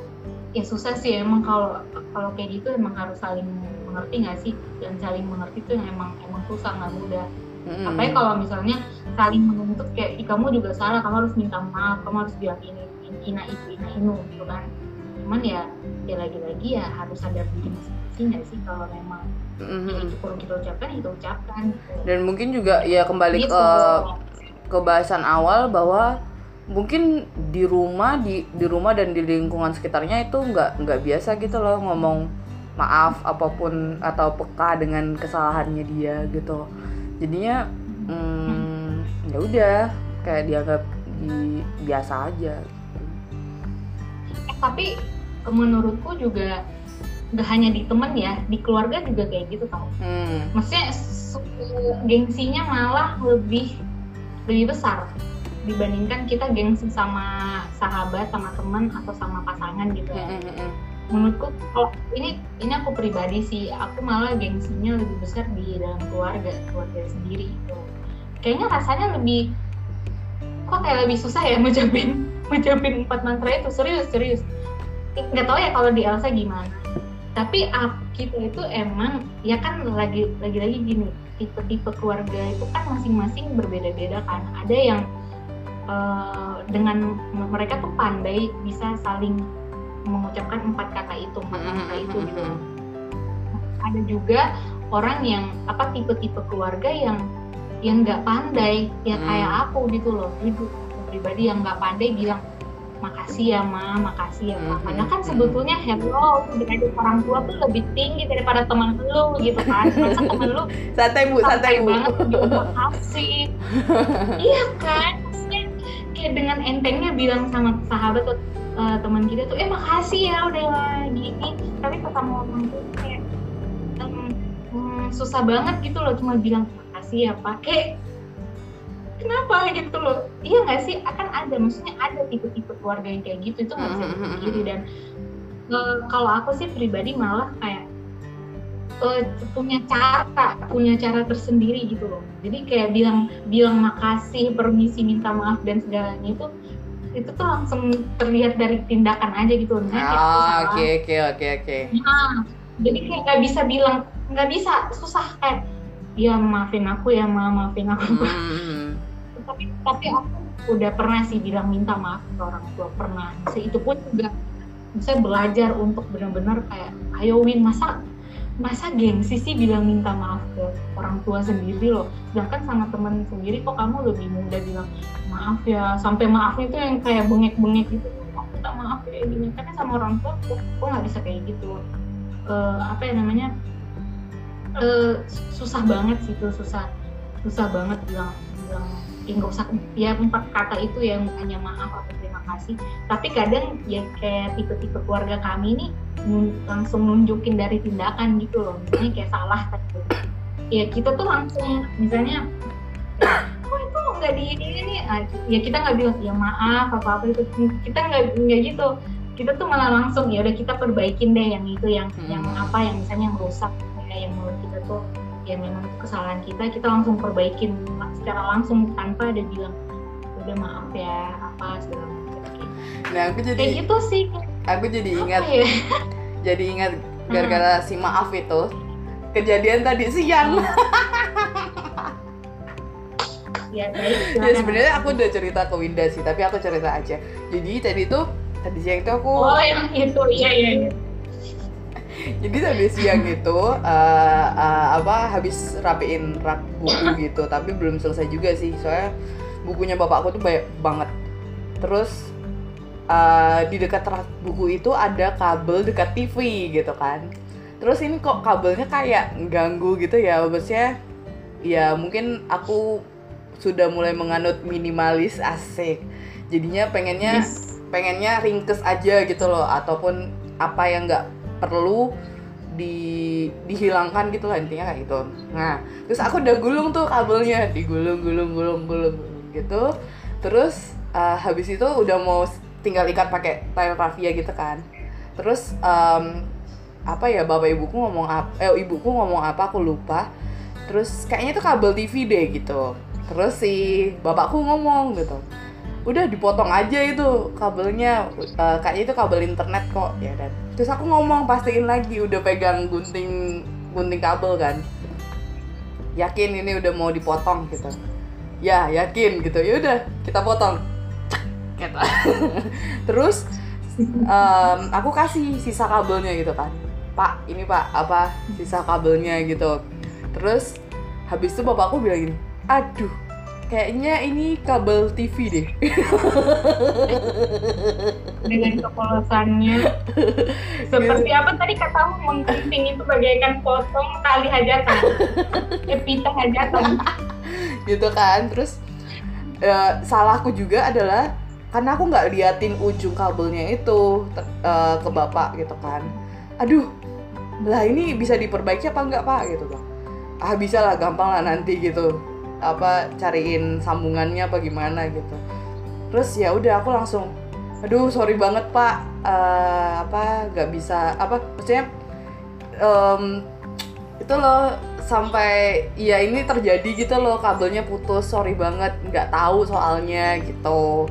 ya susah sih emang kalau kalau kayak gitu emang harus saling mengerti nggak sih? Dan saling mengerti itu yang emang emang susah nggak mudah. Mm-mm. apalagi kalau misalnya saling menuntut kayak "Ih, kamu juga salah kamu harus minta maaf kamu harus bilang ini ini, ina itu ina inu gitu kan. Cuman ya ya lagi-lagi ya harus ada diri nggak sih kalau memang Mm-mm. ya itu perlu kita ucapkan ya kita ucapkan gitu. dan mungkin juga ya kembali Gitu. ke ke bahasan awal bahwa mungkin di rumah di di rumah dan di lingkungan sekitarnya itu nggak nggak biasa gitu loh ngomong maaf apa pun atau peka dengan kesalahannya dia gitu jadinya hmm, ya udah kayak dianggap di, biasa aja Eh, tapi menurutku juga nggak hanya di temen ya di keluarga juga kayak gitu tau hmm. maksudnya su- gengsinya malah lebih lebih besar dibandingkan kita gengsi sama sahabat sama teman atau sama pasangan gitu. Ya Mm, menurutku kalau ini ini aku pribadi sih aku malah gengsinya lebih besar di dalam keluarga keluarga sendiri itu kayaknya rasanya lebih kok kayak lebih susah ya ngucapin ngucapin empat mantra itu? Serius serius. Nggak tahu ya kalau di Elsa gimana tapi ap- kita itu emang ya kan lagi lagi lagi gini tipe-tipe keluarga itu kan masing-masing berbeda-beda kan ada yang eh, dengan mereka tuh pandai bisa saling mengucapkan empat kata itu empat Mm, mm, kata mm, itu mm, gitu mm. ada juga orang yang apa tipe-tipe keluarga yang yang nggak pandai ya Hmm. kayak aku gitu loh itu pribadi yang nggak pandai bilang makasih ya ma. Makasih ya ma. Hmm, padahal kan hmm. sebetulnya hello derajat orang tua tuh lebih tinggi daripada teman lu gitu kan. Masa teman lu santai bu santai santai bu. banget bilang makasih iya kan? Maksudnya kayak dengan entengnya bilang sama sahabat atau eh, teman kita tuh eh makasih ya udah gini. Tapi ketemu orang tuh kayak em, hmm, susah banget gitu loh. Cuma bilang makasih ya pak. Kayak kenapa? Gitu loh. Iya nggak sih? Akan ada. Maksudnya ada tipe-tipe keluarga yang kayak gitu. Itu nggak bisa Mm, mm, mm, dipungkiri dan eh, kalau aku sih pribadi malah kayak eh, punya cara punya cara tersendiri gitu loh. Jadi kayak bilang bilang makasih permisi minta maaf dan segalanya itu itu tuh langsung terlihat dari tindakan aja gitu aku ah oke oke oke oke. Nah, jadi kayak nggak bisa bilang nggak bisa susah kayak ya maafin aku ya ma maafin aku. Hmm. Tapi tapi aku udah pernah sih bilang minta maaf ke orang tua pernah. Itu pun juga saya belajar untuk benar-benar kayak ayo Win masa masa gengsi sih bilang minta maaf ke orang tua sendiri loh? Sedangkan sama temen sendiri kok kamu lebih mudah bilang maaf ya sampai maafnya tuh yang kayak bengek-bengek gitu. Aku minta maaf ya? Gini. Tapi sama orang tua kok kok nggak bisa kayak gitu? Eh, apa ya namanya? Eh, susah banget sih itu susah susah banget bilang bilang ya nggak usah ya empat kata itu yang hanya maaf atau terima kasih. Tapi kadang ya kayak tipe-tipe keluarga kami ini langsung nunjukin dari tindakan gitu loh. Misalnya kayak salah kan ya kita tuh langsung misalnya kok itu nggak di ini ini ah, ya kita nggak bilang ya maaf apa apa itu. Kita nggak nggak gitu. Kita tuh malah langsung ya udah kita perbaikin deh yang itu yang Hmm. yang apa yang misalnya yang rusak kayak yang menurut kita tuh ya memang itu kesalahan kita kita langsung perbaikin secara langsung tanpa ada bilang udah maaf ya apa segala macam. Kayak nah aku kayak jadi gitu sih. aku jadi ingat ya? jadi ingat gara-gara si maaf itu kejadian tadi siang. Ya baik ya silakan. sebenarnya aku udah cerita ke Winda sih tapi aku cerita aja. Jadi tadi tuh tadi siang itu aku oh yang itu. Iya iya iya jadi tadi siang itu eh, eh, apa habis rapiin rak buku gitu. Tapi belum selesai juga sih soalnya bukunya bapakku tuh banyak banget. Terus eh, di dekat rak buku itu ada kabel dekat TV gitu kan. Terus ini kok kabelnya kayak ganggu gitu ya maksudnya ya mungkin aku sudah mulai menganut minimalis asik jadinya pengennya Yes. pengennya ringkes aja gitu loh ataupun apa yang nggak perlu di dihilangkan gitu lah intinya kayak gitu. Nah terus aku udah gulung tuh kabelnya digulung gulung gulung gulung gitu. Terus uh, habis itu udah mau tinggal ikat pakai tali rafia gitu kan. Terus um, apa ya bapak ibuku ngomong apa eh ibuku ngomong apa aku lupa. Terus kayaknya itu kabel TV deh gitu. Terus si bapakku ngomong gitu udah dipotong aja itu kabelnya Eh, kayaknya itu kabel internet kok. Ya dan terus aku ngomong pastiin lagi udah pegang gunting gunting kabel kan. Yakin ini udah mau dipotong gitu. Ya yakin gitu. Ya udah kita potong. Gitu. terus em, aku kasih sisa kabelnya gitu kan. Pak ini pak apa sisa kabelnya gitu. Terus habis itu bapakku bilang gini aduh kayaknya ini kabel TV deh. Dengan kepolosannya. Seperti apa tadi katamu menggunting itu bagaikan potong tali hajatan. Eh pita hajatan. Gitu kan terus eh, salahku juga adalah karena aku nggak liatin ujung kabelnya itu eh, ke bapak gitu kan. Aduh lah ini bisa diperbaiki apa enggak pak? Gitu bang ah bisa lah gampang lah nanti gitu apa cariin sambungannya apa gimana gitu. Terus ya udah aku langsung aduh sorry banget pak. Eh, apa nggak bisa apa maksudnya em, itu loh sampai ya ini terjadi gitu loh kabelnya putus sorry banget nggak tahu soalnya gitu.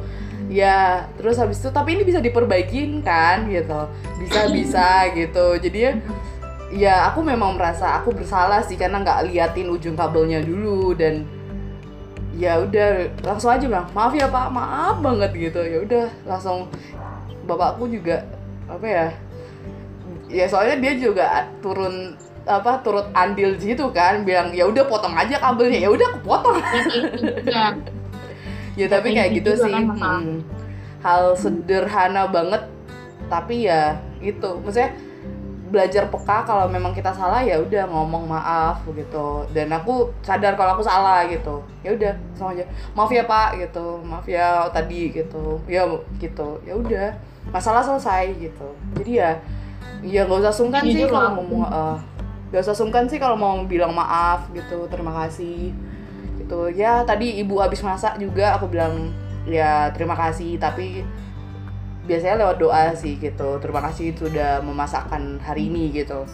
Ya terus habis itu tapi ini bisa diperbaikin kan gitu. Bisa bisa gitu. Jadi ya ya aku memang merasa aku bersalah sih karena nggak liatin ujung kabelnya dulu dan ya udah langsung aja bilang maaf ya pak maaf banget gitu. Ya udah langsung bapakku juga apa ya ya soalnya dia juga turun apa turut andil di situ kan bilang ya udah potong aja kabelnya. Ya udah aku potong. Ya ya tapi kayak gitu gitu sih. kan, masalah. mm. hal sederhana banget tapi ya itu. Maksudnya belajar peka kalau memang kita salah ya udah ngomong maaf gitu. Dan aku sadar kalau aku salah gitu. Ya udah sama aja. Maaf ya pak gitu. Maaf ya tadi gitu. Ya gitu. Ya udah masalah selesai gitu. Jadi ya ya nggak usah sungkan sih Jujur kalau lah. ngomong eh, nggak usah sungkan sih kalau mau bilang maaf gitu. Terima kasih gitu. Ya tadi ibu habis masak juga aku bilang ya terima kasih. Tapi biasanya lewat doa sih gitu. Terima kasih sudah memasakkan hari ini gitu.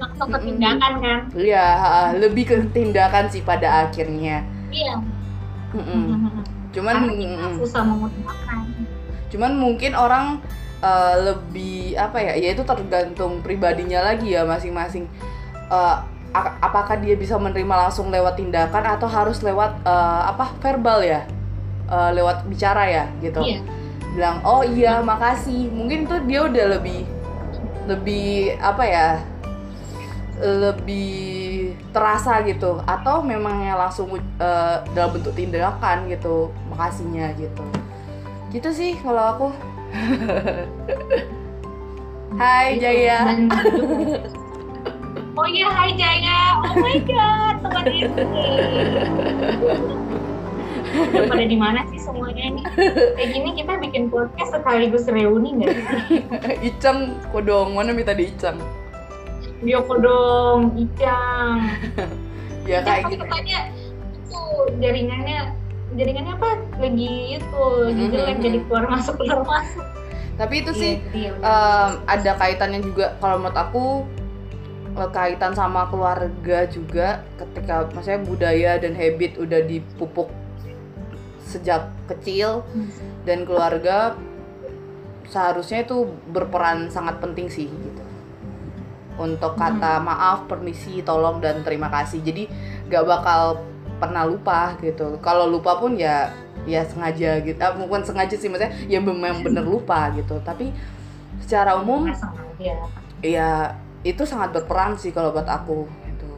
Langsung ke tindakan kan? Ya ha, lebih ke tindakan sih pada akhirnya. Iya. Mm-mm. cuman karena susah mengutamakan. Cuman mungkin orang eh, lebih apa ya ya itu tergantung pribadinya lagi ya masing-masing. A- apakah dia bisa menerima langsung lewat tindakan atau harus lewat eh, apa verbal ya? Eh, lewat bicara ya gitu. Iya bilang oh iya makasih. Mungkin tuh dia udah lebih lebih apa ya lebih terasa gitu. Atau memangnya langsung eh, dalam bentuk tindakan gitu makasihnya gitu. Gitu sih kalau aku. Hai. Jaya. Oh iya hai Jaya. Oh my god teman ini Udah pada di mana sih semuanya ini? Kayak gini kita bikin podcast sekaligus reuni nggak Icang kodong. Mana minta di Icang? Bioko dong Icang. Ya kayak tapi gitu. katanya itu jaringannya jaringannya apa? Lagi itu lagi Mhm, jelek jadi keluar masuk keluar masuk. Tapi itu sih Iya, iya, em, ada kaitannya juga. Kalau menurut aku eh, kaitan sama keluarga juga ketika maksudnya budaya dan habit udah dipupuk sejak kecil Hmm. dan keluarga seharusnya itu berperan sangat penting sih gitu untuk kata maaf, permisi, tolong dan terima kasih. Jadi gak bakal pernah lupa gitu. Kalau lupa pun ya ya sengaja gitu. Ah, bukan sengaja sih maksudnya ya memang bener lupa gitu. Tapi secara umum sengaja. ya itu sangat berperan sih kalau buat aku gitu.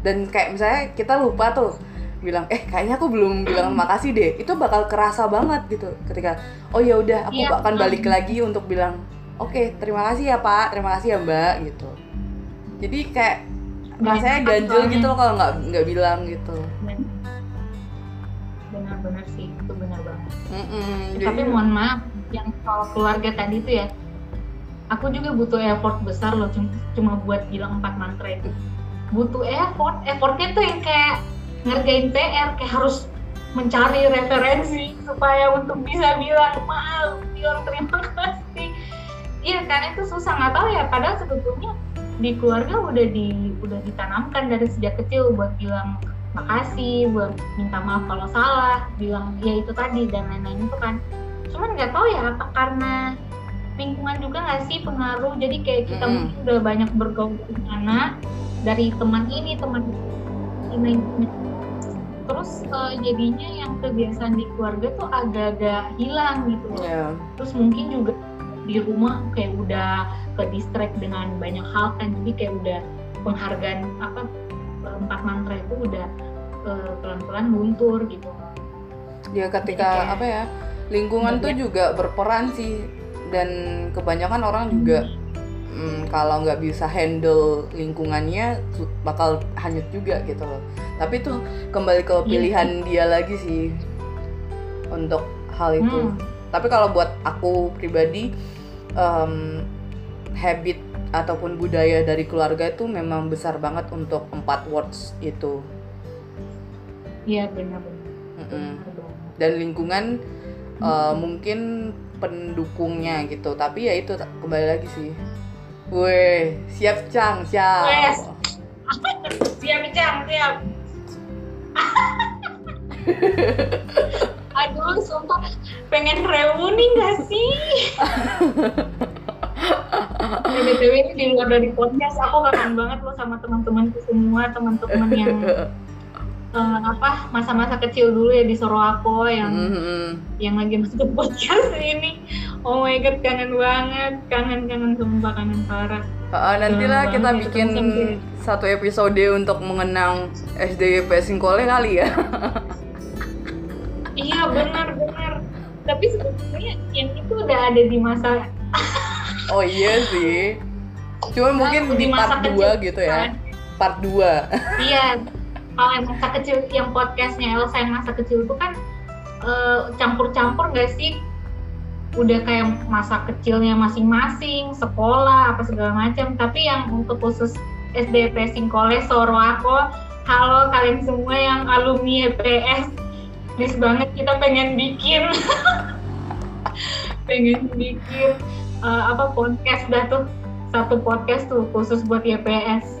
Dan kayak misalnya kita lupa tuh bilang eh kayaknya aku belum bilang makasih deh. Itu bakal kerasa banget gitu ketika oh ya udah aku Iya, akan balik lagi untuk bilang oke terima kasih ya Pak, terima kasih ya Mbak gitu. Jadi kayak rasanya ganjel soalnya. gitu loh kalau nggak nggak bilang gitu. benar-benar sih itu benar banget Mm-mm, tapi jadi- mohon maaf yang soal keluarga tadi itu ya aku juga butuh effort besar loh cuma, cuma buat bilang empat mantra itu butuh effort effortnya tuh yang kayak ngerjain PR kayak harus mencari referensi supaya untuk bisa bilang maaf bilang terima kasih iya kan itu susah nggak tahu ya padahal sebetulnya di keluarga udah di udah ditanamkan dari sejak kecil buat bilang makasih buat minta maaf kalau salah bilang ya itu tadi dan lain-lain itu kan cuman nggak tahu ya apa karena lingkungan juga nggak sih pengaruh jadi kayak kita Mm-mm. mungkin udah banyak bergaul di sana dari teman ini teman ini. Terus eh, jadinya yang kebiasaan di keluarga tuh agak-agak hilang gitu. Loh ya terus mungkin juga di rumah kayak udah ke distract dengan banyak hal kan. Jadi kayak udah penghargaan apa empat mantra itu udah eh, pelan-pelan luntur gitu. Ya ketika Jadi kayak- apa ya lingkungan tuh juga berperan sih. Dan kebanyakan orang juga mm, kalau nggak bisa handle lingkungannya bakal hanyut juga gitu loh. Tapi itu kembali ke Iya. pilihan dia lagi sih untuk hal itu. Hmm. tapi kalau buat aku pribadi em, habit ataupun budaya dari keluarga itu memang besar banget untuk empat words itu. Iya benar. Banget. dan lingkungan uh, mungkin pendukungnya gitu. Tapi ya itu kembali lagi sih Weh, siap Cang, siap. Wes. siap Cang siap. Aduh sumpah. Pengen reuni gak sih? BTW ini di luar dari podcast. Aku kangen banget loh sama teman-temanku semua teman-teman yang eh, apa masa-masa kecil dulu ya di Sorowako yang Mhm. yang lagi masuk podcast ini oh my god kangen banget kangen kangen sumpah kangen parah Ah, nantilah kita banget bikin satu episode untuk mengenang SDGP Singkole kali ya. iya benar benar tapi sebetulnya yang itu udah ada di masa Oh iya sih. Cuma mungkin di masa part 2 kecil gitu ya. Part 2. iya kalau yang masa kecil yang podcastnya Elsa yang masa kecil itu kan eh, campur-campur gak sih? Udah kayak masa kecilnya masing-masing sekolah apa segala macam. Tapi yang untuk khusus SDP Singkole Sorwako halo kalian semua yang alumni EPS please banget kita pengen bikin. Pengen bikin eh, apa podcast dah tuh. Satu podcast tuh khusus buat YPS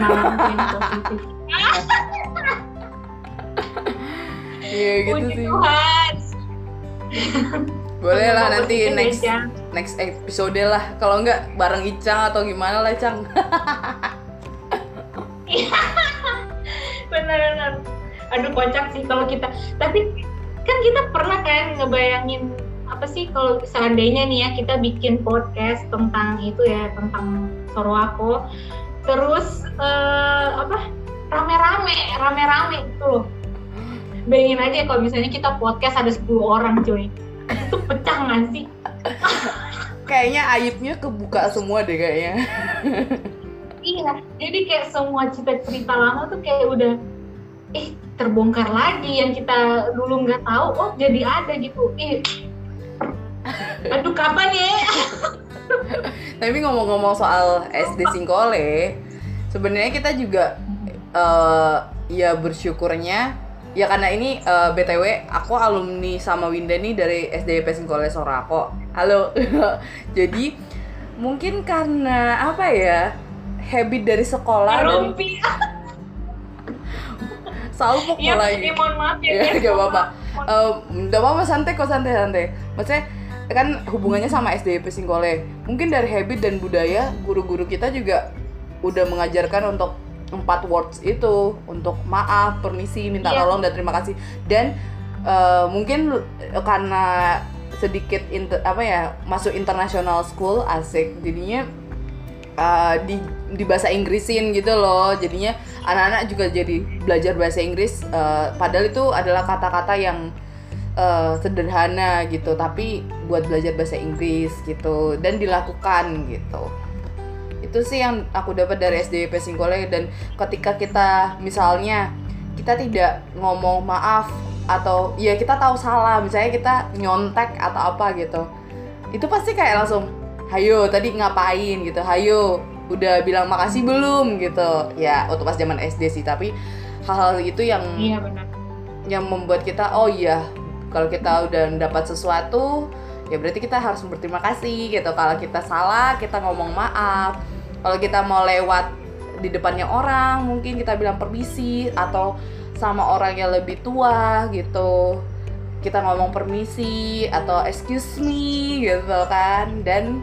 positif Iya gitu Puji sih. Tuhan Boleh lah nanti ya, next next episode lah. Kalau enggak bareng Icang atau gimana lah, Cang. bener-bener aduh kocak sih kalau kita tapi kan kita pernah kan ngebayangin apa sih kalau seandainya nih ya kita bikin podcast tentang itu ya tentang Sorwako terus eh, apa rame-rame rame-rame gitu loh bayangin aja kalau misalnya kita podcast ada 10 orang cuy itu pecah nggak sih Kayaknya aibnya kebuka semua deh kayaknya. Iya, jadi kayak semua cerita-cerita lama tuh kayak udah eh terbongkar lagi yang kita dulu nggak tahu, oh jadi ada gitu. Ih, aduh kapan ya? Tapi ngomong-ngomong soal SD Singkole, sebenarnya kita juga eh ya bersyukurnya ya karena ini eh, btw aku alumni sama Winda nih dari SDIP Singkole Sorako halo jadi mungkin karena apa ya habit dari sekolah dan Rumpi. selalu pukul Iya, lagi iya, mohon maaf ya. ya guys. gak apa-apa apa-apa santai kok santai santai maksudnya kan hubungannya sama SDIP Singkole. Mungkin dari habit dan budaya guru-guru kita juga udah mengajarkan untuk empat words itu untuk maaf permisi minta Iya. tolong dan terima kasih. Dan eh, mungkin karena sedikit inter- apa ya masuk international school asik. Jadinya uh, di di bahasa Inggrisin gitu loh. Jadinya anak-anak juga jadi belajar bahasa Inggris uh, padahal itu adalah kata-kata yang uh, sederhana gitu tapi buat belajar bahasa Inggris gitu dan dilakukan gitu. Itu sih yang aku dapat dari SDIP Singkole dan ketika kita misalnya kita tidak ngomong maaf atau ya kita tahu salah misalnya kita nyontek atau apa gitu itu pasti kayak langsung hayo tadi ngapain? gitu hayo udah bilang makasih belum? gitu. Ya waktu pas zaman SD sih tapi hal-hal itu yang Iya benar. yang membuat kita oh iya kalau kita udah dapat sesuatu ya berarti kita harus berterima kasih gitu. Kalau kita salah kita ngomong maaf. Kalau kita mau lewat di depannya orang mungkin kita bilang permisi atau sama orang yang lebih tua gitu. Kita ngomong permisi atau excuse me gitu kan. Dan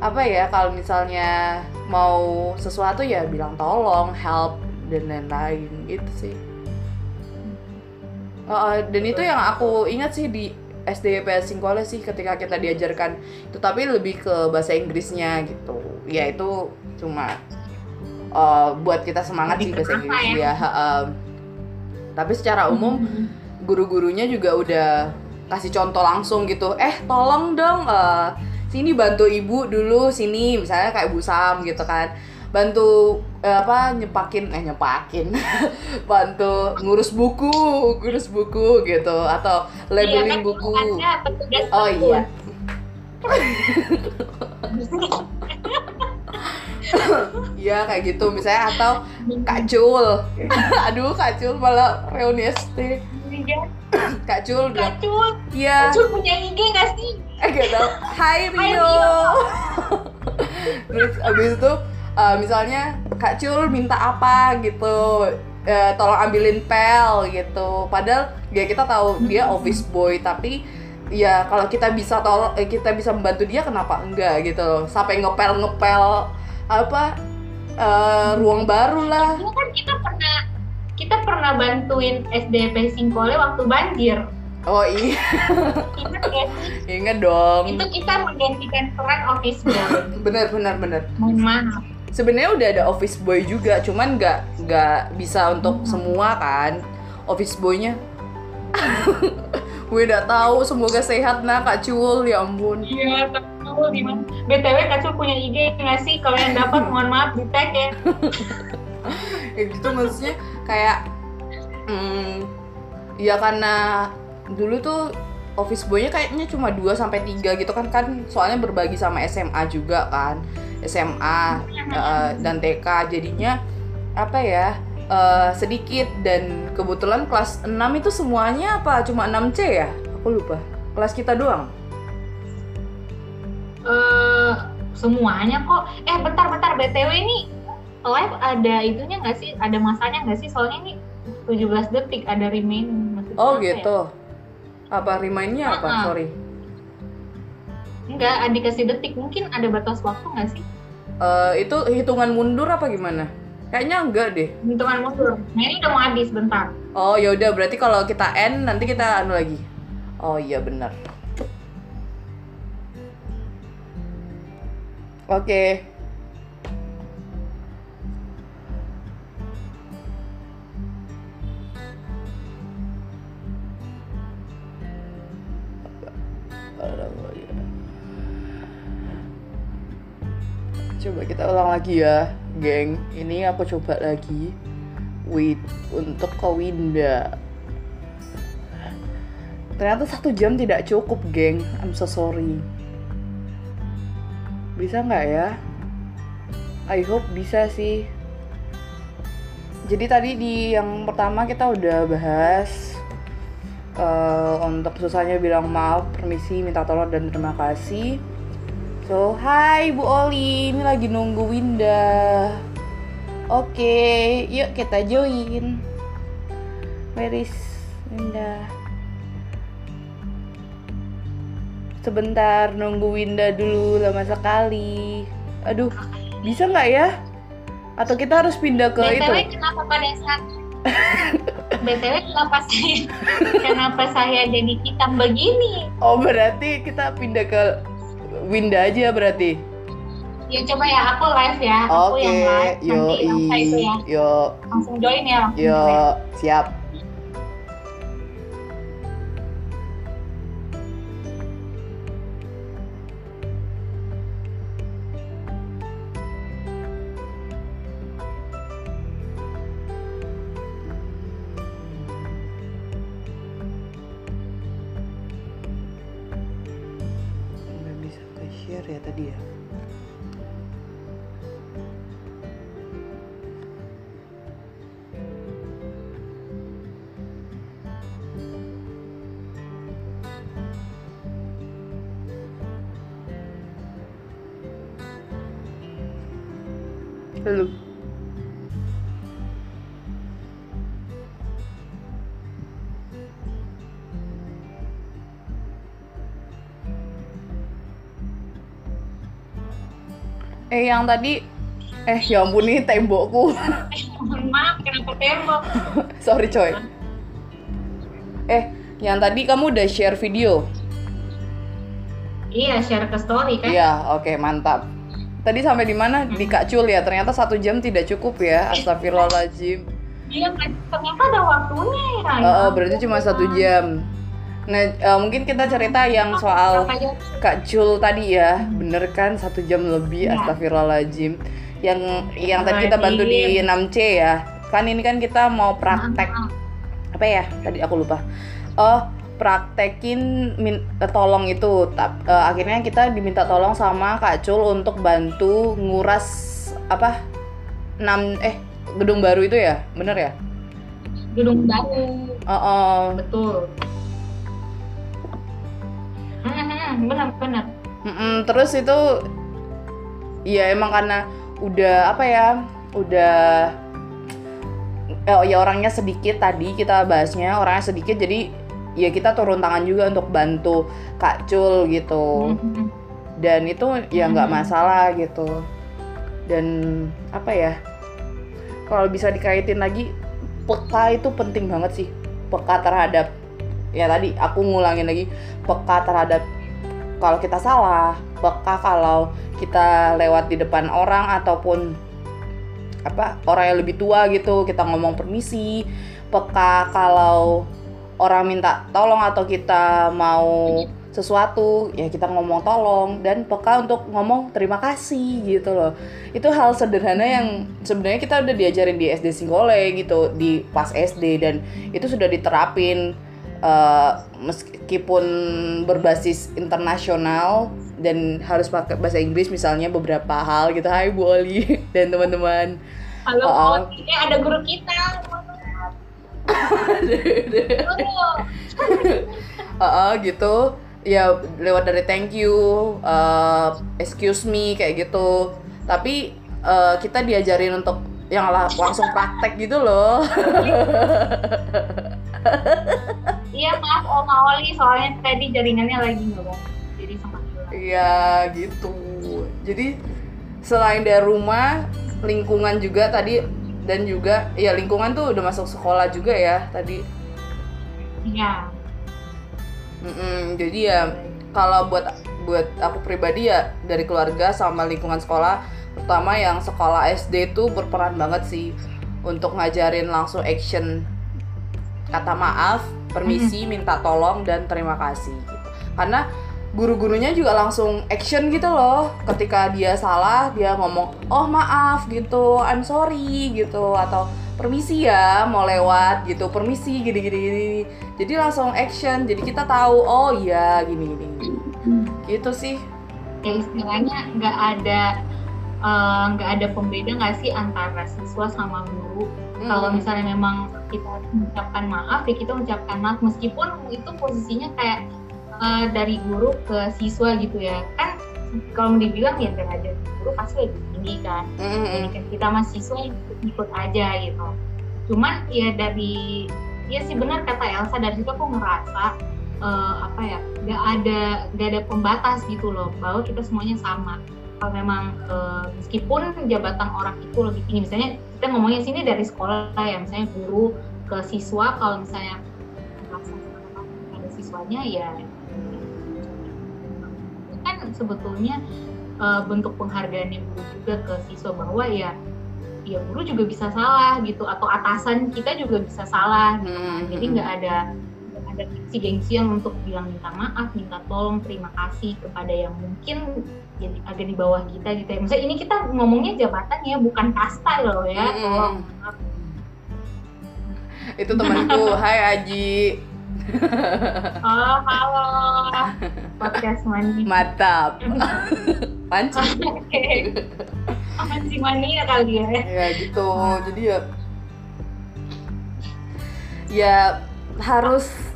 apa ya kalau misalnya mau sesuatu ya bilang tolong help dan lain-lain. Gitu sih Uh, dan itu yang aku ingat sih di SD PS Singkole sih ketika kita diajarkan itu tapi lebih ke bahasa Inggrisnya gitu. Ya itu cuma uh, buat kita semangat sih Lebih bahasa kerasa Inggris ya. ya um, tapi secara umum guru-gurunya juga udah kasih contoh langsung gitu. Eh tolong dong eh, sini bantu ibu dulu sini misalnya kayak Bu Sam gitu kan. Bantu apa nyepakin eh nyepakin. Bantu ngurus buku ngurus buku gitu. Atau labeling Iya, kan buku. oh iya. iya kayak gitu. Misalnya atau Kak Cul aduh Kak Cul malah reuni SD Iya, Kak Cul bilang Kacul. iya. Kacul punya IG nggak sih? eh gak tau Hai Rio. Rio. terus abis itu eh, misalnya Kak Cul minta apa? gitu. Eh, tolong ambilin pel gitu. Padahal ya kita tahu dia office boy tapi ya kalau kita bisa tolong eh, kita bisa membantu dia kenapa enggak gitu loh. Sampai ngepel ngepel apa eh, ruang baru lah. Dulu kan kita pernah kita pernah bantuin SDP Singkole waktu banjir. oh iya. Ingat ya? ingat dong. Itu kita menggantikan peran office boy. bener bener bener Mohon maaf. Sebenarnya udah ada office boy juga cuman nggak nggak bisa untuk semua kan office boynya gue udah tahu semoga sehat nah kak Cul ya ampun Iya, Kacul gimana? BTW Kacul punya IG nggak sih? Kalau yang dapat mohon maaf di tag ya. ya gitu maksudnya kayak hmm, ya karena dulu tuh office boynya kayaknya cuma 2 sampai tiga gitu kan kan soalnya berbagi sama SMA juga kan SMA eh, dan TK jadinya apa ya eh, sedikit dan kebetulan kelas 6 itu semuanya apa cuma 6C ya aku lupa kelas kita doang Eh semuanya kok. Eh bentar-bentar BTW ini live ada itunya nggak sih? Ada masanya nggak sih? Soalnya ini 17 detik ada remain. Maksudnya oh apa ya? Apa remind-nya apa Uh-uh. sorry Enggak, dikasih detik. Mungkin ada batas waktu nggak sih? Eh, itu hitungan mundur apa gimana kayaknya enggak deh Hitungan mundur. Nah ini udah mau habis bentar. Oh ya udah berarti kalau kita end nanti kita anu lagi. Oh iya benar. Oke. Coba kita ulang lagi ya, geng. Ini aku coba lagi. Wait, untuk ke Winda. Ternyata satu jam tidak cukup, geng. I'm so sorry. Bisa nggak ya? I hope bisa sih. jadi tadi di yang pertama kita udah bahas uh, untuk susahnya bilang maaf, permisi, minta tolong dan terima kasih. So, hai Bu Oli, ini lagi nunggu Winda. Oke, yuk kita join. Where is Winda? Sebentar, nunggu Winda dulu, lama sekali. Aduh, bisa nggak ya? Atau kita harus pindah ke BTW itu? kenapa pada saat BTW kenapa saya kenapa saya jadi hitam begini? Oh, berarti kita pindah ke Winda aja berarti. Ya coba ya aku live ya, aku Oke, yang live yo, nanti Elsa itu ya yo, langsung join ya langsung yo, join. siap. Share ya tadi ya. Eh yang tadi eh ya ampun nih tembokku. Mohon maaf kenapa tembok? Sorry coy. Eh, yang tadi kamu udah share video? Iya share ke story kan? Iya, oke mantap. Tadi sampai di mana? Di Kak Cul ya. Ternyata satu jam tidak cukup ya. Astagfirullahaladzim. Iya ternyata ada waktunya ya. Eh, eh, berarti cuma satu jam. Nah, eh, mungkin kita cerita yang soal? Kak Cul tadi ya. Bener kan satu jam lebih. Iya. Astagfirullahaladzim. Yang yang tadi kita bantu di 6C ya. Kan ini kan kita mau praktek apa ya tadi aku lupa oh praktekin min- eh, tolong itu Tap- eh, akhirnya kita diminta tolong sama Kak Cul untuk bantu nguras apa enam eh gedung baru itu ya bener ya Gedung baru, oh, oh. betul. Hmm, benar benar. Mm-mm, terus itu ya emang karena udah apa ya udah eh, ya orangnya sedikit tadi kita bahasnya orangnya sedikit jadi ya kita turun tangan juga untuk bantu Kak Cul gitu Hmm, dan itu ya nggak Mhm. masalah gitu dan apa ya kalau bisa dikaitin lagi peka itu penting banget sih peka terhadap ya tadi aku ngulangin lagi peka terhadap kalau kita salah peka kalau kita lewat di depan orang ataupun apa orang yang lebih tua gitu kita ngomong permisi peka kalau orang minta tolong atau kita mau sesuatu ya kita ngomong tolong dan peka untuk ngomong terima kasih gitu loh. Itu hal sederhana yang sebenarnya kita udah diajarin di SD Singgole gitu di pas SD dan itu sudah diterapin eh, meskipun berbasis internasional dan harus pakai bahasa Inggris misalnya beberapa hal gitu Hai Bu Oli dan teman-teman Halo, Oh, oh. oh, ini ada guru kita. Guru. Heeh, gitu ya lewat dari thank you uh, excuse me kayak gitu tapi uh, kita diajarin untuk yang la- langsung praktek gitu loh Iya maaf Oma Oli soalnya tadi jaringannya lagi nggak bagus jadi sempat. Iya gitu jadi selain dari rumah lingkungan juga tadi dan juga ya lingkungan tuh udah masuk sekolah juga ya tadi Iya. Mm-mm, jadi ya kalau buat buat aku pribadi ya dari keluarga sama lingkungan sekolah terutama yang sekolah SD itu berperan banget sih untuk ngajarin langsung action kata maaf, permisi, minta tolong dan terima kasih gitu. Karena guru-gurunya juga langsung action gitu loh. Ketika dia salah, dia ngomong, "Oh, maaf" gitu, "I'm sorry" gitu. Atau permisi ya mau lewat gitu. Permisi gini gini gini jadi langsung action. Jadi kita tahu oh iya gini gini, gitu sih. Ya istilahnya nggak ada eh, nggak ada pembeda nggak sih antara siswa sama guru? Kalau Hmm. misalnya memang kita mengucapkan maaf ya kita mengucapkan maaf. Meskipun itu posisinya kayak eh, dari guru ke siswa gitu ya. Kan kalau dibilang ya derajat guru pasti lebih tinggi kan. Jadi kan kita mahasiswa ikut, ikut aja gitu. Cuman ya dari ya sih benar kata Elsa dari situ aku ngerasa eh, apa ya gak ada gak ada pembatas gitu loh bahwa kita semuanya sama. Kalau memang eh, meskipun jabatan orang itu lebih tinggi misalnya kita ngomongnya sini dari sekolah ya misalnya guru ke siswa kalau misalnya ada siswanya ya kan sebetulnya eh, bentuk penghargaan yang guru juga ke siswa bahwa ya ya guru juga bisa salah gitu atau atasan kita juga bisa salah gitu. Hmm. jadi nggak ada ada gengsi-gengsian untuk bilang minta maaf minta tolong terima kasih kepada yang mungkin jadi agak di bawah kita gitu ya misalnya ini kita ngomongnya jabatan ya bukan kasta loh ya Mm-mm. tolong Itu temanku. Hai Aji. oh halo podcast mandi Mantap. Panci. oke mancing mania kali ya Ya gitu. Jadi ya ya harus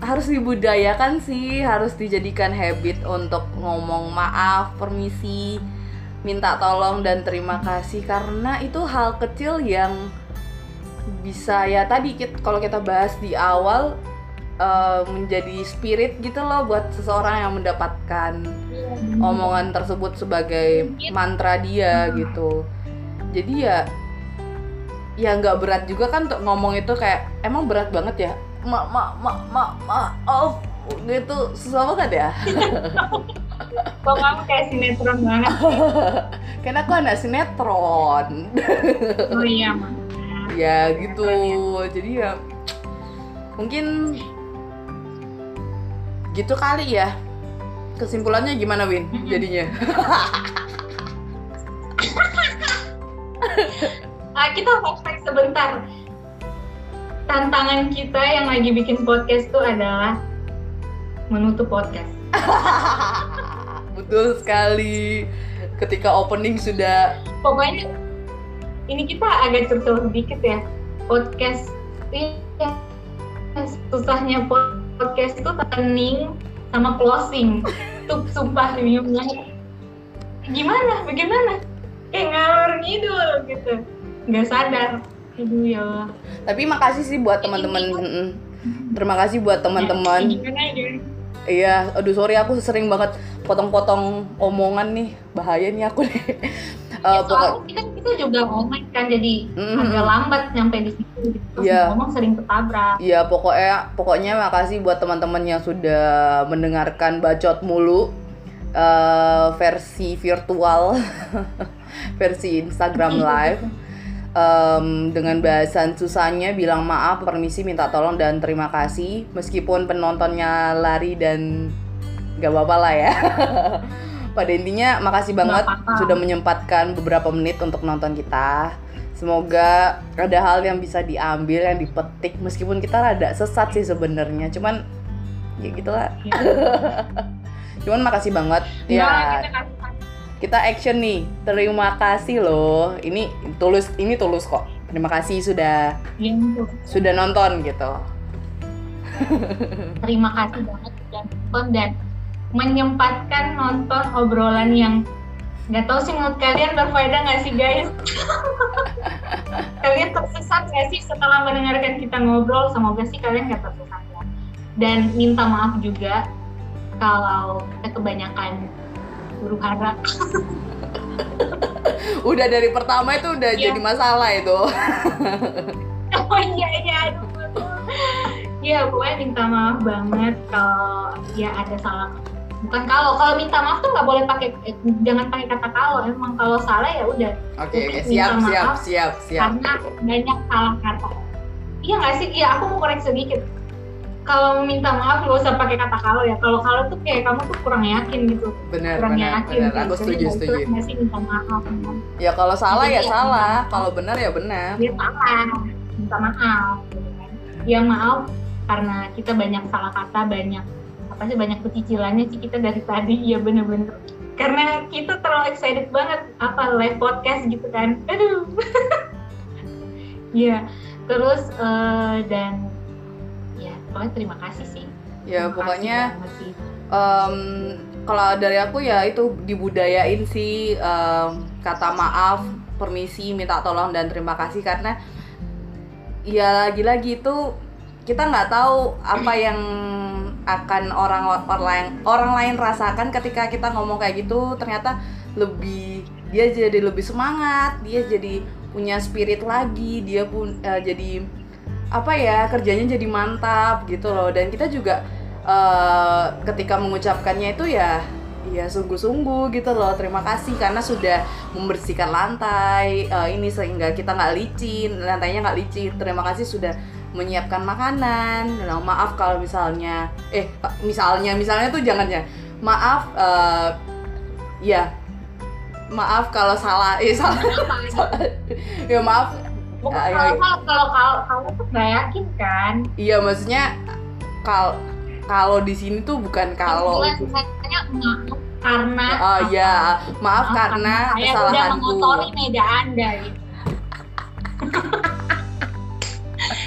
harus dibudayakan sih, harus dijadikan habit untuk ngomong maaf, permisi, minta tolong dan terima kasih. Karena itu hal kecil yang bisa ya tadi kit- kalau kita bahas di awal eh, menjadi spirit gitu loh buat seseorang yang mendapatkan omongan tersebut sebagai mantra dia gitu. Jadi ya ya nggak berat juga kan untuk ngomong itu kayak emang berat banget ya ma ma ma ma maaf gitu. Susah banget ya? Kok kamu kayak sinetron banget? Karena aku anak sinetron. Oh iya Mak. ya gitu. Jadi ya mungkin gitu kali ya. Kesimpulannya gimana Win? Jadinya. Ah, kita flashback sebentar. Tantangan kita yang lagi bikin podcast itu adalah menutup podcast. betul sekali ketika opening sudah Pokoknya ini kita agak curcol sedikit ya. Podcast ini susahnya podcast itu opening sama closing. Tuh sumpah demi. Gimana? Bagaimana? Kayak ngalor ngidul gitu. Nggak sadar. Aduh ya Allah. tapi makasih sih buat teman-teman Mm-mm. terima kasih buat teman-teman Gimana ya? iya aduh sorry aku sering banget potong-potong omongan nih bahaya nih aku nih Eh, Ya, pokok soalnya kita kita juga ngomong kan jadi Mm-mm. agak lambat nyampe di situ terus Iya. ngomong sering ketabrak Ya pokoknya pokoknya makasih buat teman-teman yang sudah mendengarkan bacot mulu eh, versi virtual versi Instagram live Em, dengan bahasan susahnya bilang maaf permisi minta tolong dan terima kasih. Meskipun penontonnya lari dan gak apa-apa lah ya. Pada intinya makasih banget sudah menyempatkan beberapa menit untuk nonton kita. Semoga ada hal yang bisa diambil, yang dipetik. Meskipun kita rada sesat sih sebenarnya. Cuman ya gitulah. Cuman makasih banget. Ya, ya. Kita action nih. Terima kasih loh. Ini tulus, ini tulus kok. Terima kasih sudah tuh. sudah nonton gitu. terima kasih banget sudah nonton dan menyempatkan nonton obrolan yang nggak tahu sih menurut kalian berfaedah nggak sih guys kalian tersesat nggak sih setelah mendengarkan kita ngobrol semoga sih kalian nggak tersesat ya dan minta maaf juga kalau kita kebanyakan huru hara. Udah dari pertama itu udah Iya. jadi masalah itu. oh iya iya aduh ya pokoknya minta maaf banget kalau ya ada salah. Bukan kalau kalau minta maaf tuh nggak boleh pakai eh, jangan pakai kata kalau. Emang kalau salah ya udah. Oke, oke, Minta siap, siap, siap, siap. karena banyak salah kata. Iya nggak sih? Iya aku mau koreksi sedikit kalau minta maaf nggak usah pakai kata kalau ya kalau kalau tuh kayak kamu tuh kurang yakin gitu Benar, kurang benar, yakin benar. gitu. Aku Jadi setuju, nggak setuju. ikhlas nggak sih minta maaf kan? Ya kalau salah ya Jadi, salah, ya. kalau benar ya benar. dia salah minta maaf gitu kan ya maaf karena kita banyak salah kata banyak apa sih banyak pecicilannya sih kita dari tadi ya bener-bener karena kita terlalu excited banget apa live podcast gitu kan aduh Iya, terus uh, dan ya pokoknya terima kasih sih. Ya Terima pokoknya kasih em, kalau dari aku ya itu dibudayain sih em, kata maaf, permisi, minta tolong dan terima kasih. Karena ya lagi-lagi itu kita nggak tahu apa yang akan orang orang lain orang lain rasakan ketika kita ngomong kayak gitu. Ternyata lebih dia jadi lebih semangat dia jadi punya spirit lagi dia pun eh, jadi apa ya kerjanya jadi mantap gitu loh. Dan kita juga eh, ketika mengucapkannya itu ya ya sungguh-sungguh gitu loh. Terima kasih karena sudah membersihkan lantai eh, ini sehingga kita nggak licin lantainya nggak licin. Terima kasih sudah menyiapkan makanan. Nah, maaf kalau misalnya eh misalnya misalnya tuh jangan ya. Maaf eh, ya. Maaf kalau salah eh salah, salah. ya maaf Bukan kalau iya. kalau kalau kalau kalau tuh nggak yakin kan? iya maksudnya kal kalau di sini tuh bukan kalau saya maaf karena oh ya maaf karena saya udah kesalahanku mengotori meja anda gitu.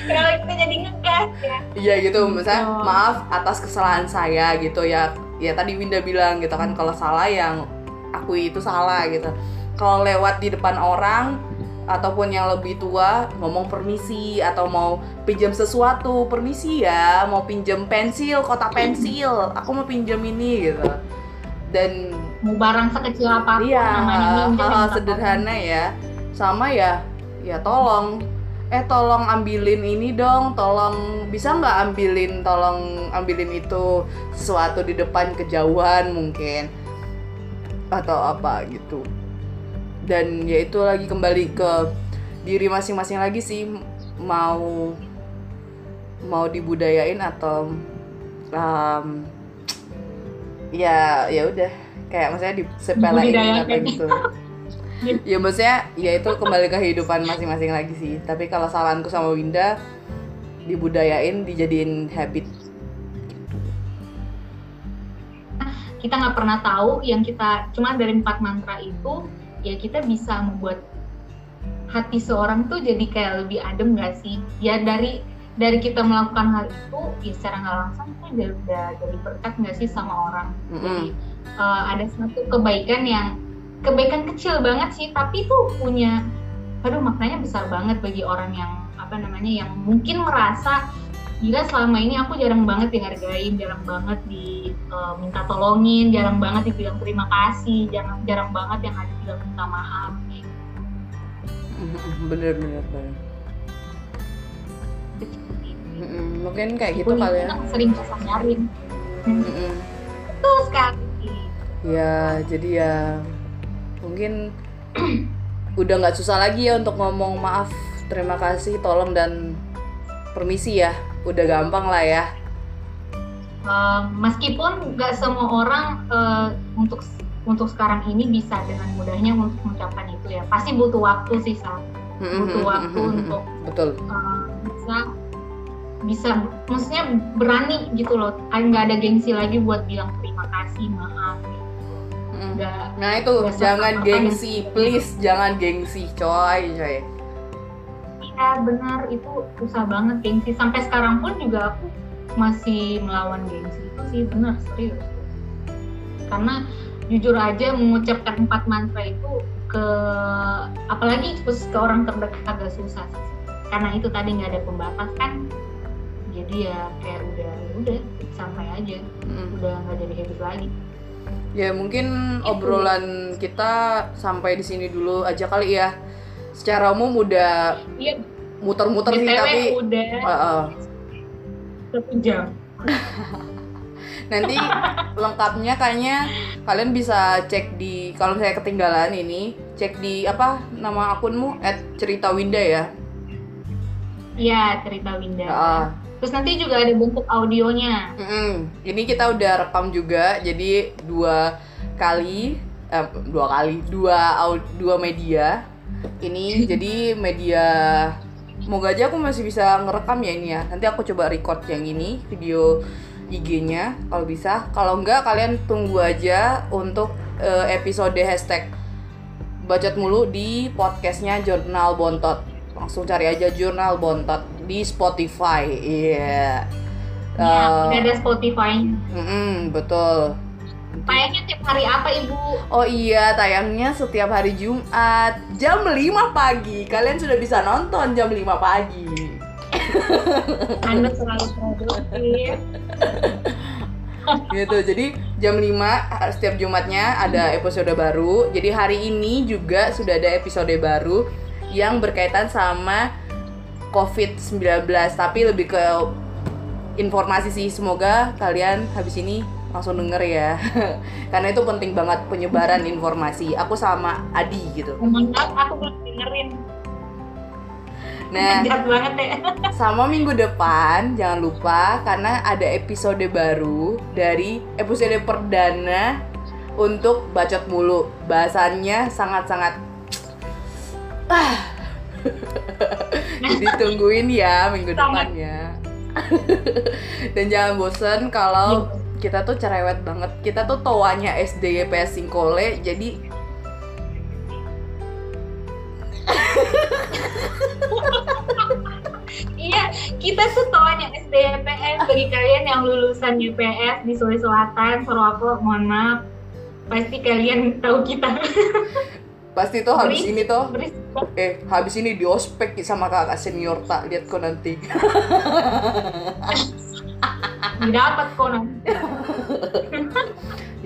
Kenapa kita jadi ngegas ya? Iya gitu, misalnya Gitu. maaf atas kesalahan saya gitu ya. Ya tadi Winda bilang gitu kan kalau salah yang aku itu salah gitu. Kalau lewat di depan orang ataupun yang lebih tua ngomong permisi atau mau pinjam sesuatu permisi ya mau pinjam pensil kotak pensil aku mau pinjam ini gitu dan Mau barang sekecil Iya, namanya minjem hal-hal minta sederhana ya. Sama ya, ya tolong. Eh tolong ambilin ini dong, tolong bisa nggak ambilin, tolong ambilin itu sesuatu di depan kejauhan mungkin atau apa gitu. Dan ya itu lagi kembali ke diri masing-masing lagi sih mau mau dibudayain atau um, ya ya udah. Kayak maksudnya disepelein apa gitu. Ya maksudnya ya itu kembali ke kehidupan masing-masing lagi sih. Tapi kalau saranku sama Winda dibudayain dijadiin habit. Kita nggak pernah tahu yang kita cuma dari empat mantra itu ya kita bisa membuat hati seorang tuh jadi kayak lebih adem gak sih ya dari dari kita melakukan hal itu ya secara nggak langsung tuh udah, udah jadi berkat nggak sih sama orang jadi Mm-mm. eh, ada satu kebaikan yang kebaikan kecil banget sih tapi itu punya aduh maknanya besar banget bagi orang yang apa namanya yang mungkin merasa gila selama ini aku jarang banget dihargain jarang banget diminta tolongin jarang banget dibilang terima kasih jarang jarang banget yang ada bilang minta maaf Mm-mm, bener bener bener gitu. Mm-mm, mungkin kayak gitu kali ya sering kesanyarin Mm-mm. betul sekali ya jadi ya mungkin udah nggak susah lagi ya untuk ngomong maaf terima kasih tolong dan permisi ya udah gampang lah ya. Eh, meskipun nggak semua orang eh, untuk untuk sekarang ini bisa dengan mudahnya untuk mengucapkan itu ya. Pasti butuh waktu sih Sal. butuh waktu untuk betul. eh, bisa bisa maksudnya berani gitu loh. Nggak ada gengsi lagi buat bilang terima kasih maaf. Nggak nah itu jangan gengsi yang- please jangan gengsi coy coy iya benar. Itu susah banget gengsi. Sampai sekarang pun juga aku masih melawan gengsi itu sih benar serius. Karena jujur aja mengucapkan empat mantra itu ke apalagi khusus ke orang terdekat agak susah sih. karena itu tadi nggak ada pembatas kan jadi ya kayak udah ya udah santai aja. Mm. udah nggak jadi habit lagi. Ya mungkin obrolan kita sampai di sini dulu aja kali ya. Secara umum udah iya muter-muter sih tapi udah uh, uh. satu jam nanti lengkapnya kayaknya kalian bisa cek di kalau saya ketinggalan ini cek di apa nama akunmu @cerita Winda ya. Iya cerita Winda Uh, terus nanti juga ada bentuk audionya mm-mm. Ini kita udah rekam juga jadi dua kali eh, dua kali dua dua media. Ini jadi media Semoga aja aku masih bisa ngerekam ya ini ya. Nanti aku coba record yang ini video IG-nya kalau bisa. Kalau enggak kalian tunggu aja untuk eh, episode hashtag bacot mulu di podcastnya Jurnal Bontot. langsung cari aja jurnal bontot di Spotify iya Ya, Eh, udah ada Spotify. mm-mm, betul Kayaknya tiap hari apa ibu? Oh iya, tayangnya setiap hari Jumat jam 5 pagi. Kalian sudah bisa nonton jam 5 pagi. Anda selalu produktif. gitu. Jadi jam 5 setiap Jumatnya ada episode baru. Jadi hari ini juga sudah ada episode baru yang berkaitan sama COVID-19, tapi lebih ke informasi sih. Semoga kalian habis ini langsung denger ya. Karena itu penting banget penyebaran informasi. Aku sama Adi gitu. Mantap, aku belum dengerin. Nah, banget ya. sama minggu depan jangan lupa karena ada episode baru dari episode perdana untuk bacot mulu bahasannya sangat-sangat ah. jadi tungguin ya minggu depannya dan jangan bosen kalau kita tuh cerewet banget kita tuh toanya SD YPS Singkole jadi Iya, kita tuh taunya SDPS bagi kalian yang lulusan UPS di Sulawesi Selatan, Purwokerto, mohon maaf. Pasti kalian tahu kita. pasti tuh habis ini tuh berisik. eh habis ini di ospek sama kakak senior tak lihat kok nanti Didapat kok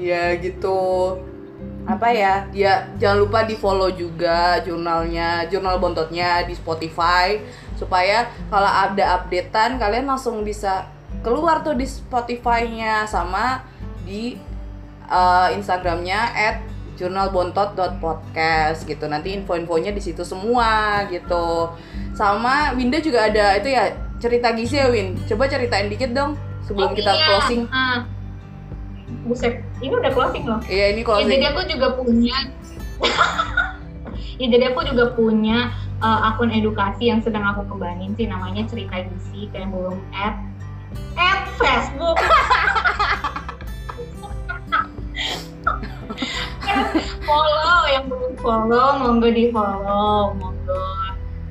ya gitu. Apa ya? Ya jangan lupa di follow juga jurnalnya jurnal bontotnya di Spotify supaya kalau ada updatean kalian langsung bisa keluar tuh di Spotify-nya sama di uh, Instagramnya at jurnalbontot.podcast gitu. Nanti info-infonya di situ semua gitu. Sama Winda juga ada itu ya cerita gizi ya Win coba ceritain dikit dong sebelum Oh, kita iya. closing Ah. Buset, ini udah closing loh. iya ini Ya, closing jadi aku juga punya Ya jadi aku juga punya uh, akun edukasi yang sedang aku kembangin sih namanya cerita gizi kayak belum add add Facebook follow yang belum follow monggo di follow monggo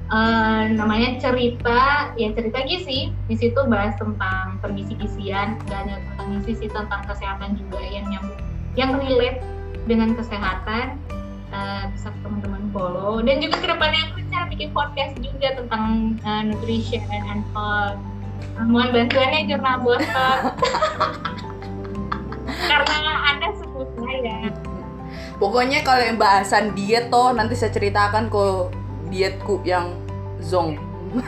Eh, namanya cerita ya cerita gizi di situ bahas tentang permisi gizian gak hanya tentang gizi sih tentang kesehatan juga yang nyambung yang relate dengan kesehatan Eh, bisa teman-teman follow. Dan juga ke depannya aku rencana bikin podcast juga tentang eh, nutrition and health. Mohon bantuannya jurnal boston karena anda sebut saya. Pokoknya kalau yang bahasan diet toh nanti saya ceritakan ke dietku yang zong.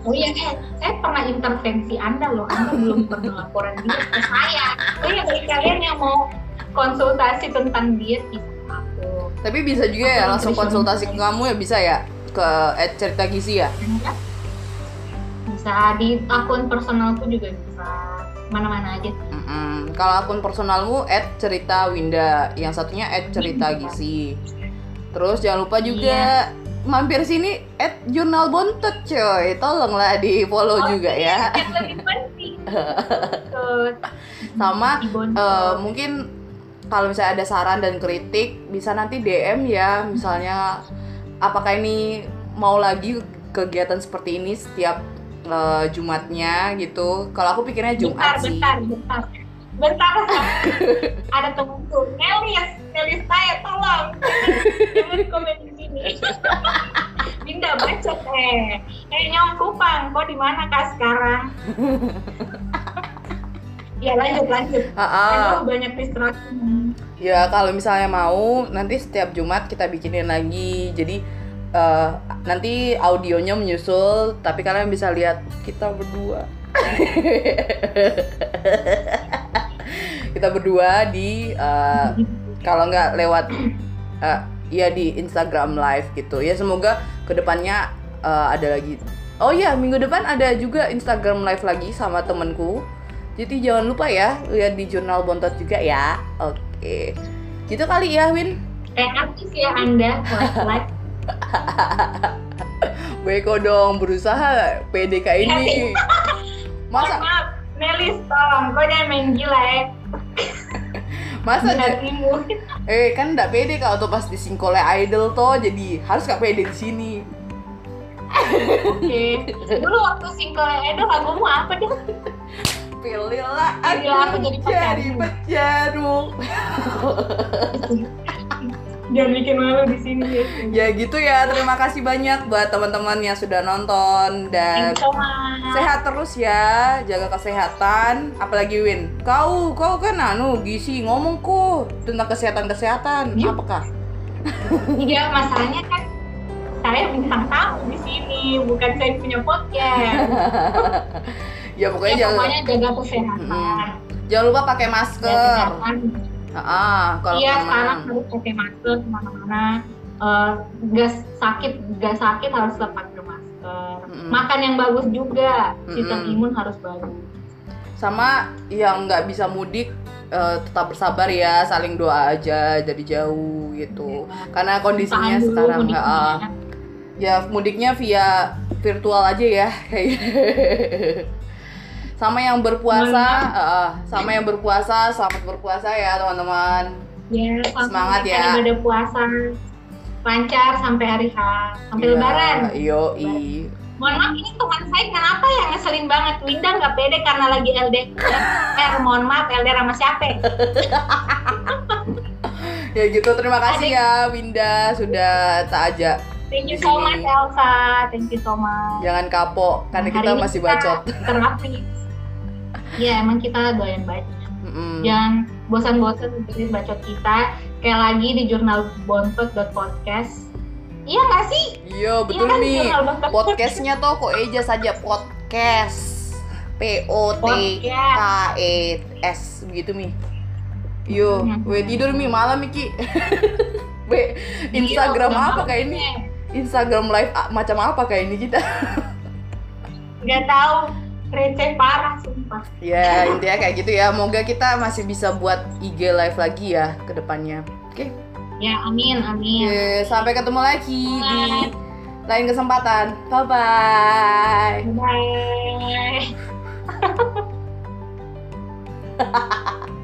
Oh iya, eh, saya pernah intervensi Anda loh. Anda belum pernah laporan diet ke saya. Oh iya, bagi kalian yang mau konsultasi tentang diet bisa aku. Tapi bisa juga ya Aku langsung nutrition. konsultasi ke kamu ya bisa ya ke at cerita gizi ya. Bisa di akun personalku juga bisa mana-mana aja. Mm-mm. Kalau akun personalmu at cerita Winda, yang satunya at cerita gizi. Terus jangan lupa juga mampir sini at jurnal bontot coy. Tolonglah di follow juga Oke, ya. Yang lebih penting. Sama. Eh, mungkin kalau misalnya ada saran dan kritik bisa nanti DM ya misalnya apakah ini mau lagi kegiatan seperti ini setiap eh, Jumatnya gitu kalau aku pikirnya bentar, Jumat sih bentar, bentar. Bentar, ada temanku, Nelis, Nelis saya tolong, jangan komen di sini. Dinda bacot eh, eh nyong kupang, kau di mana kak sekarang? ya lanjut lanjut. Ah. Aduh banyak distraksi. ya kalau misalnya mau nanti setiap Jumat kita bikinin lagi jadi eh, nanti audionya menyusul tapi kalian bisa lihat kita berdua kita berdua di eh, kalau nggak lewat eh, ya di Instagram live gitu. Ya semoga ke depannya eh, ada lagi. Oh ya minggu depan ada juga Instagram live lagi sama temenku jadi jangan lupa ya lihat di jurnal bontot juga ya. Oke. Gitu kali ya Win. Eh artis ya anda, like. Like. Beko dong berusaha PDK ini. Mohon masa maaf, Nelis tolong, kau jangan main gila ya. Masa aja, eh kan nggak pede kalau tuh pas disingkole idol toh jadi harus nggak pede di sini. Oke. Dulu waktu single Edo lagumu apa deh? Pilihlah Pilihlah aku jadi jadi. Jangan bikin malu di sini ya. Ya gitu ya, terima kasih banyak buat teman-teman yang sudah nonton dan so sehat terus ya, jaga kesehatan. Apalagi Win, kau kau kan anu gizi ngomong kok tentang kesehatan kesehatan. Iya. Apakah? Iya, masalahnya kan saya bintang tamu di sini, bukan saya punya podcast. ya pokoknya Ya, jangan pokoknya jaga kesehatan. Mm. jangan lupa pakai masker. Ah, kalau Iya, sekarang harus pakai masker ke mana-mana. Gak sakit, gak sakit harus tetap pakai masker. Mm-mm. Makan yang bagus juga, sistem Mm-mm. imun harus bagus. sama yang nggak bisa mudik eh, tetap bersabar ya, saling doa aja dari jauh gitu. Karena kondisinya Tahan dulu sekarang mudiknya. ah, ya mudiknya via virtual aja ya kayak sama yang berpuasa ah, sama yang berpuasa selamat berpuasa ya teman-teman Ya, selamat Semangat ya. ibadah puasa lancar sampai hari H, sampai Iya, lebaran. yoi Mohon maaf ini teman saya kenapa ya ngeselin banget Winda nggak pede karena lagi LDR. Mohon maaf LDR sama siapa? ya gitu terima kasih ya Winda sudah tak ajak Thank you so much Elsa, thank you so much. jangan kapok karena Hari kita masih bacot Terapi. Ya emang kita doyan baca. Mm-mm. Jangan bosan-bosan dengerin bacot kita. Kayak lagi di jurnal bontot.podcast. Iya nggak sih? Iya betul kan, nih. Podcastnya tuh kok eja saja podcast. P O T K E S begitu mi. Yo, Hmm. we tidur mi malam Miki. we Instagram Iya, apa kayak ini? Instagram live ah, macam apa kayak ini kita? Gak tahu. Receh parah sumpah. ya intinya kayak gitu ya. Moga kita masih bisa buat IG live lagi ya ke depannya. Oke. Ya amin amin. Oke, sampai ketemu lagi di Bye. lain kesempatan. Bye bye. Bye.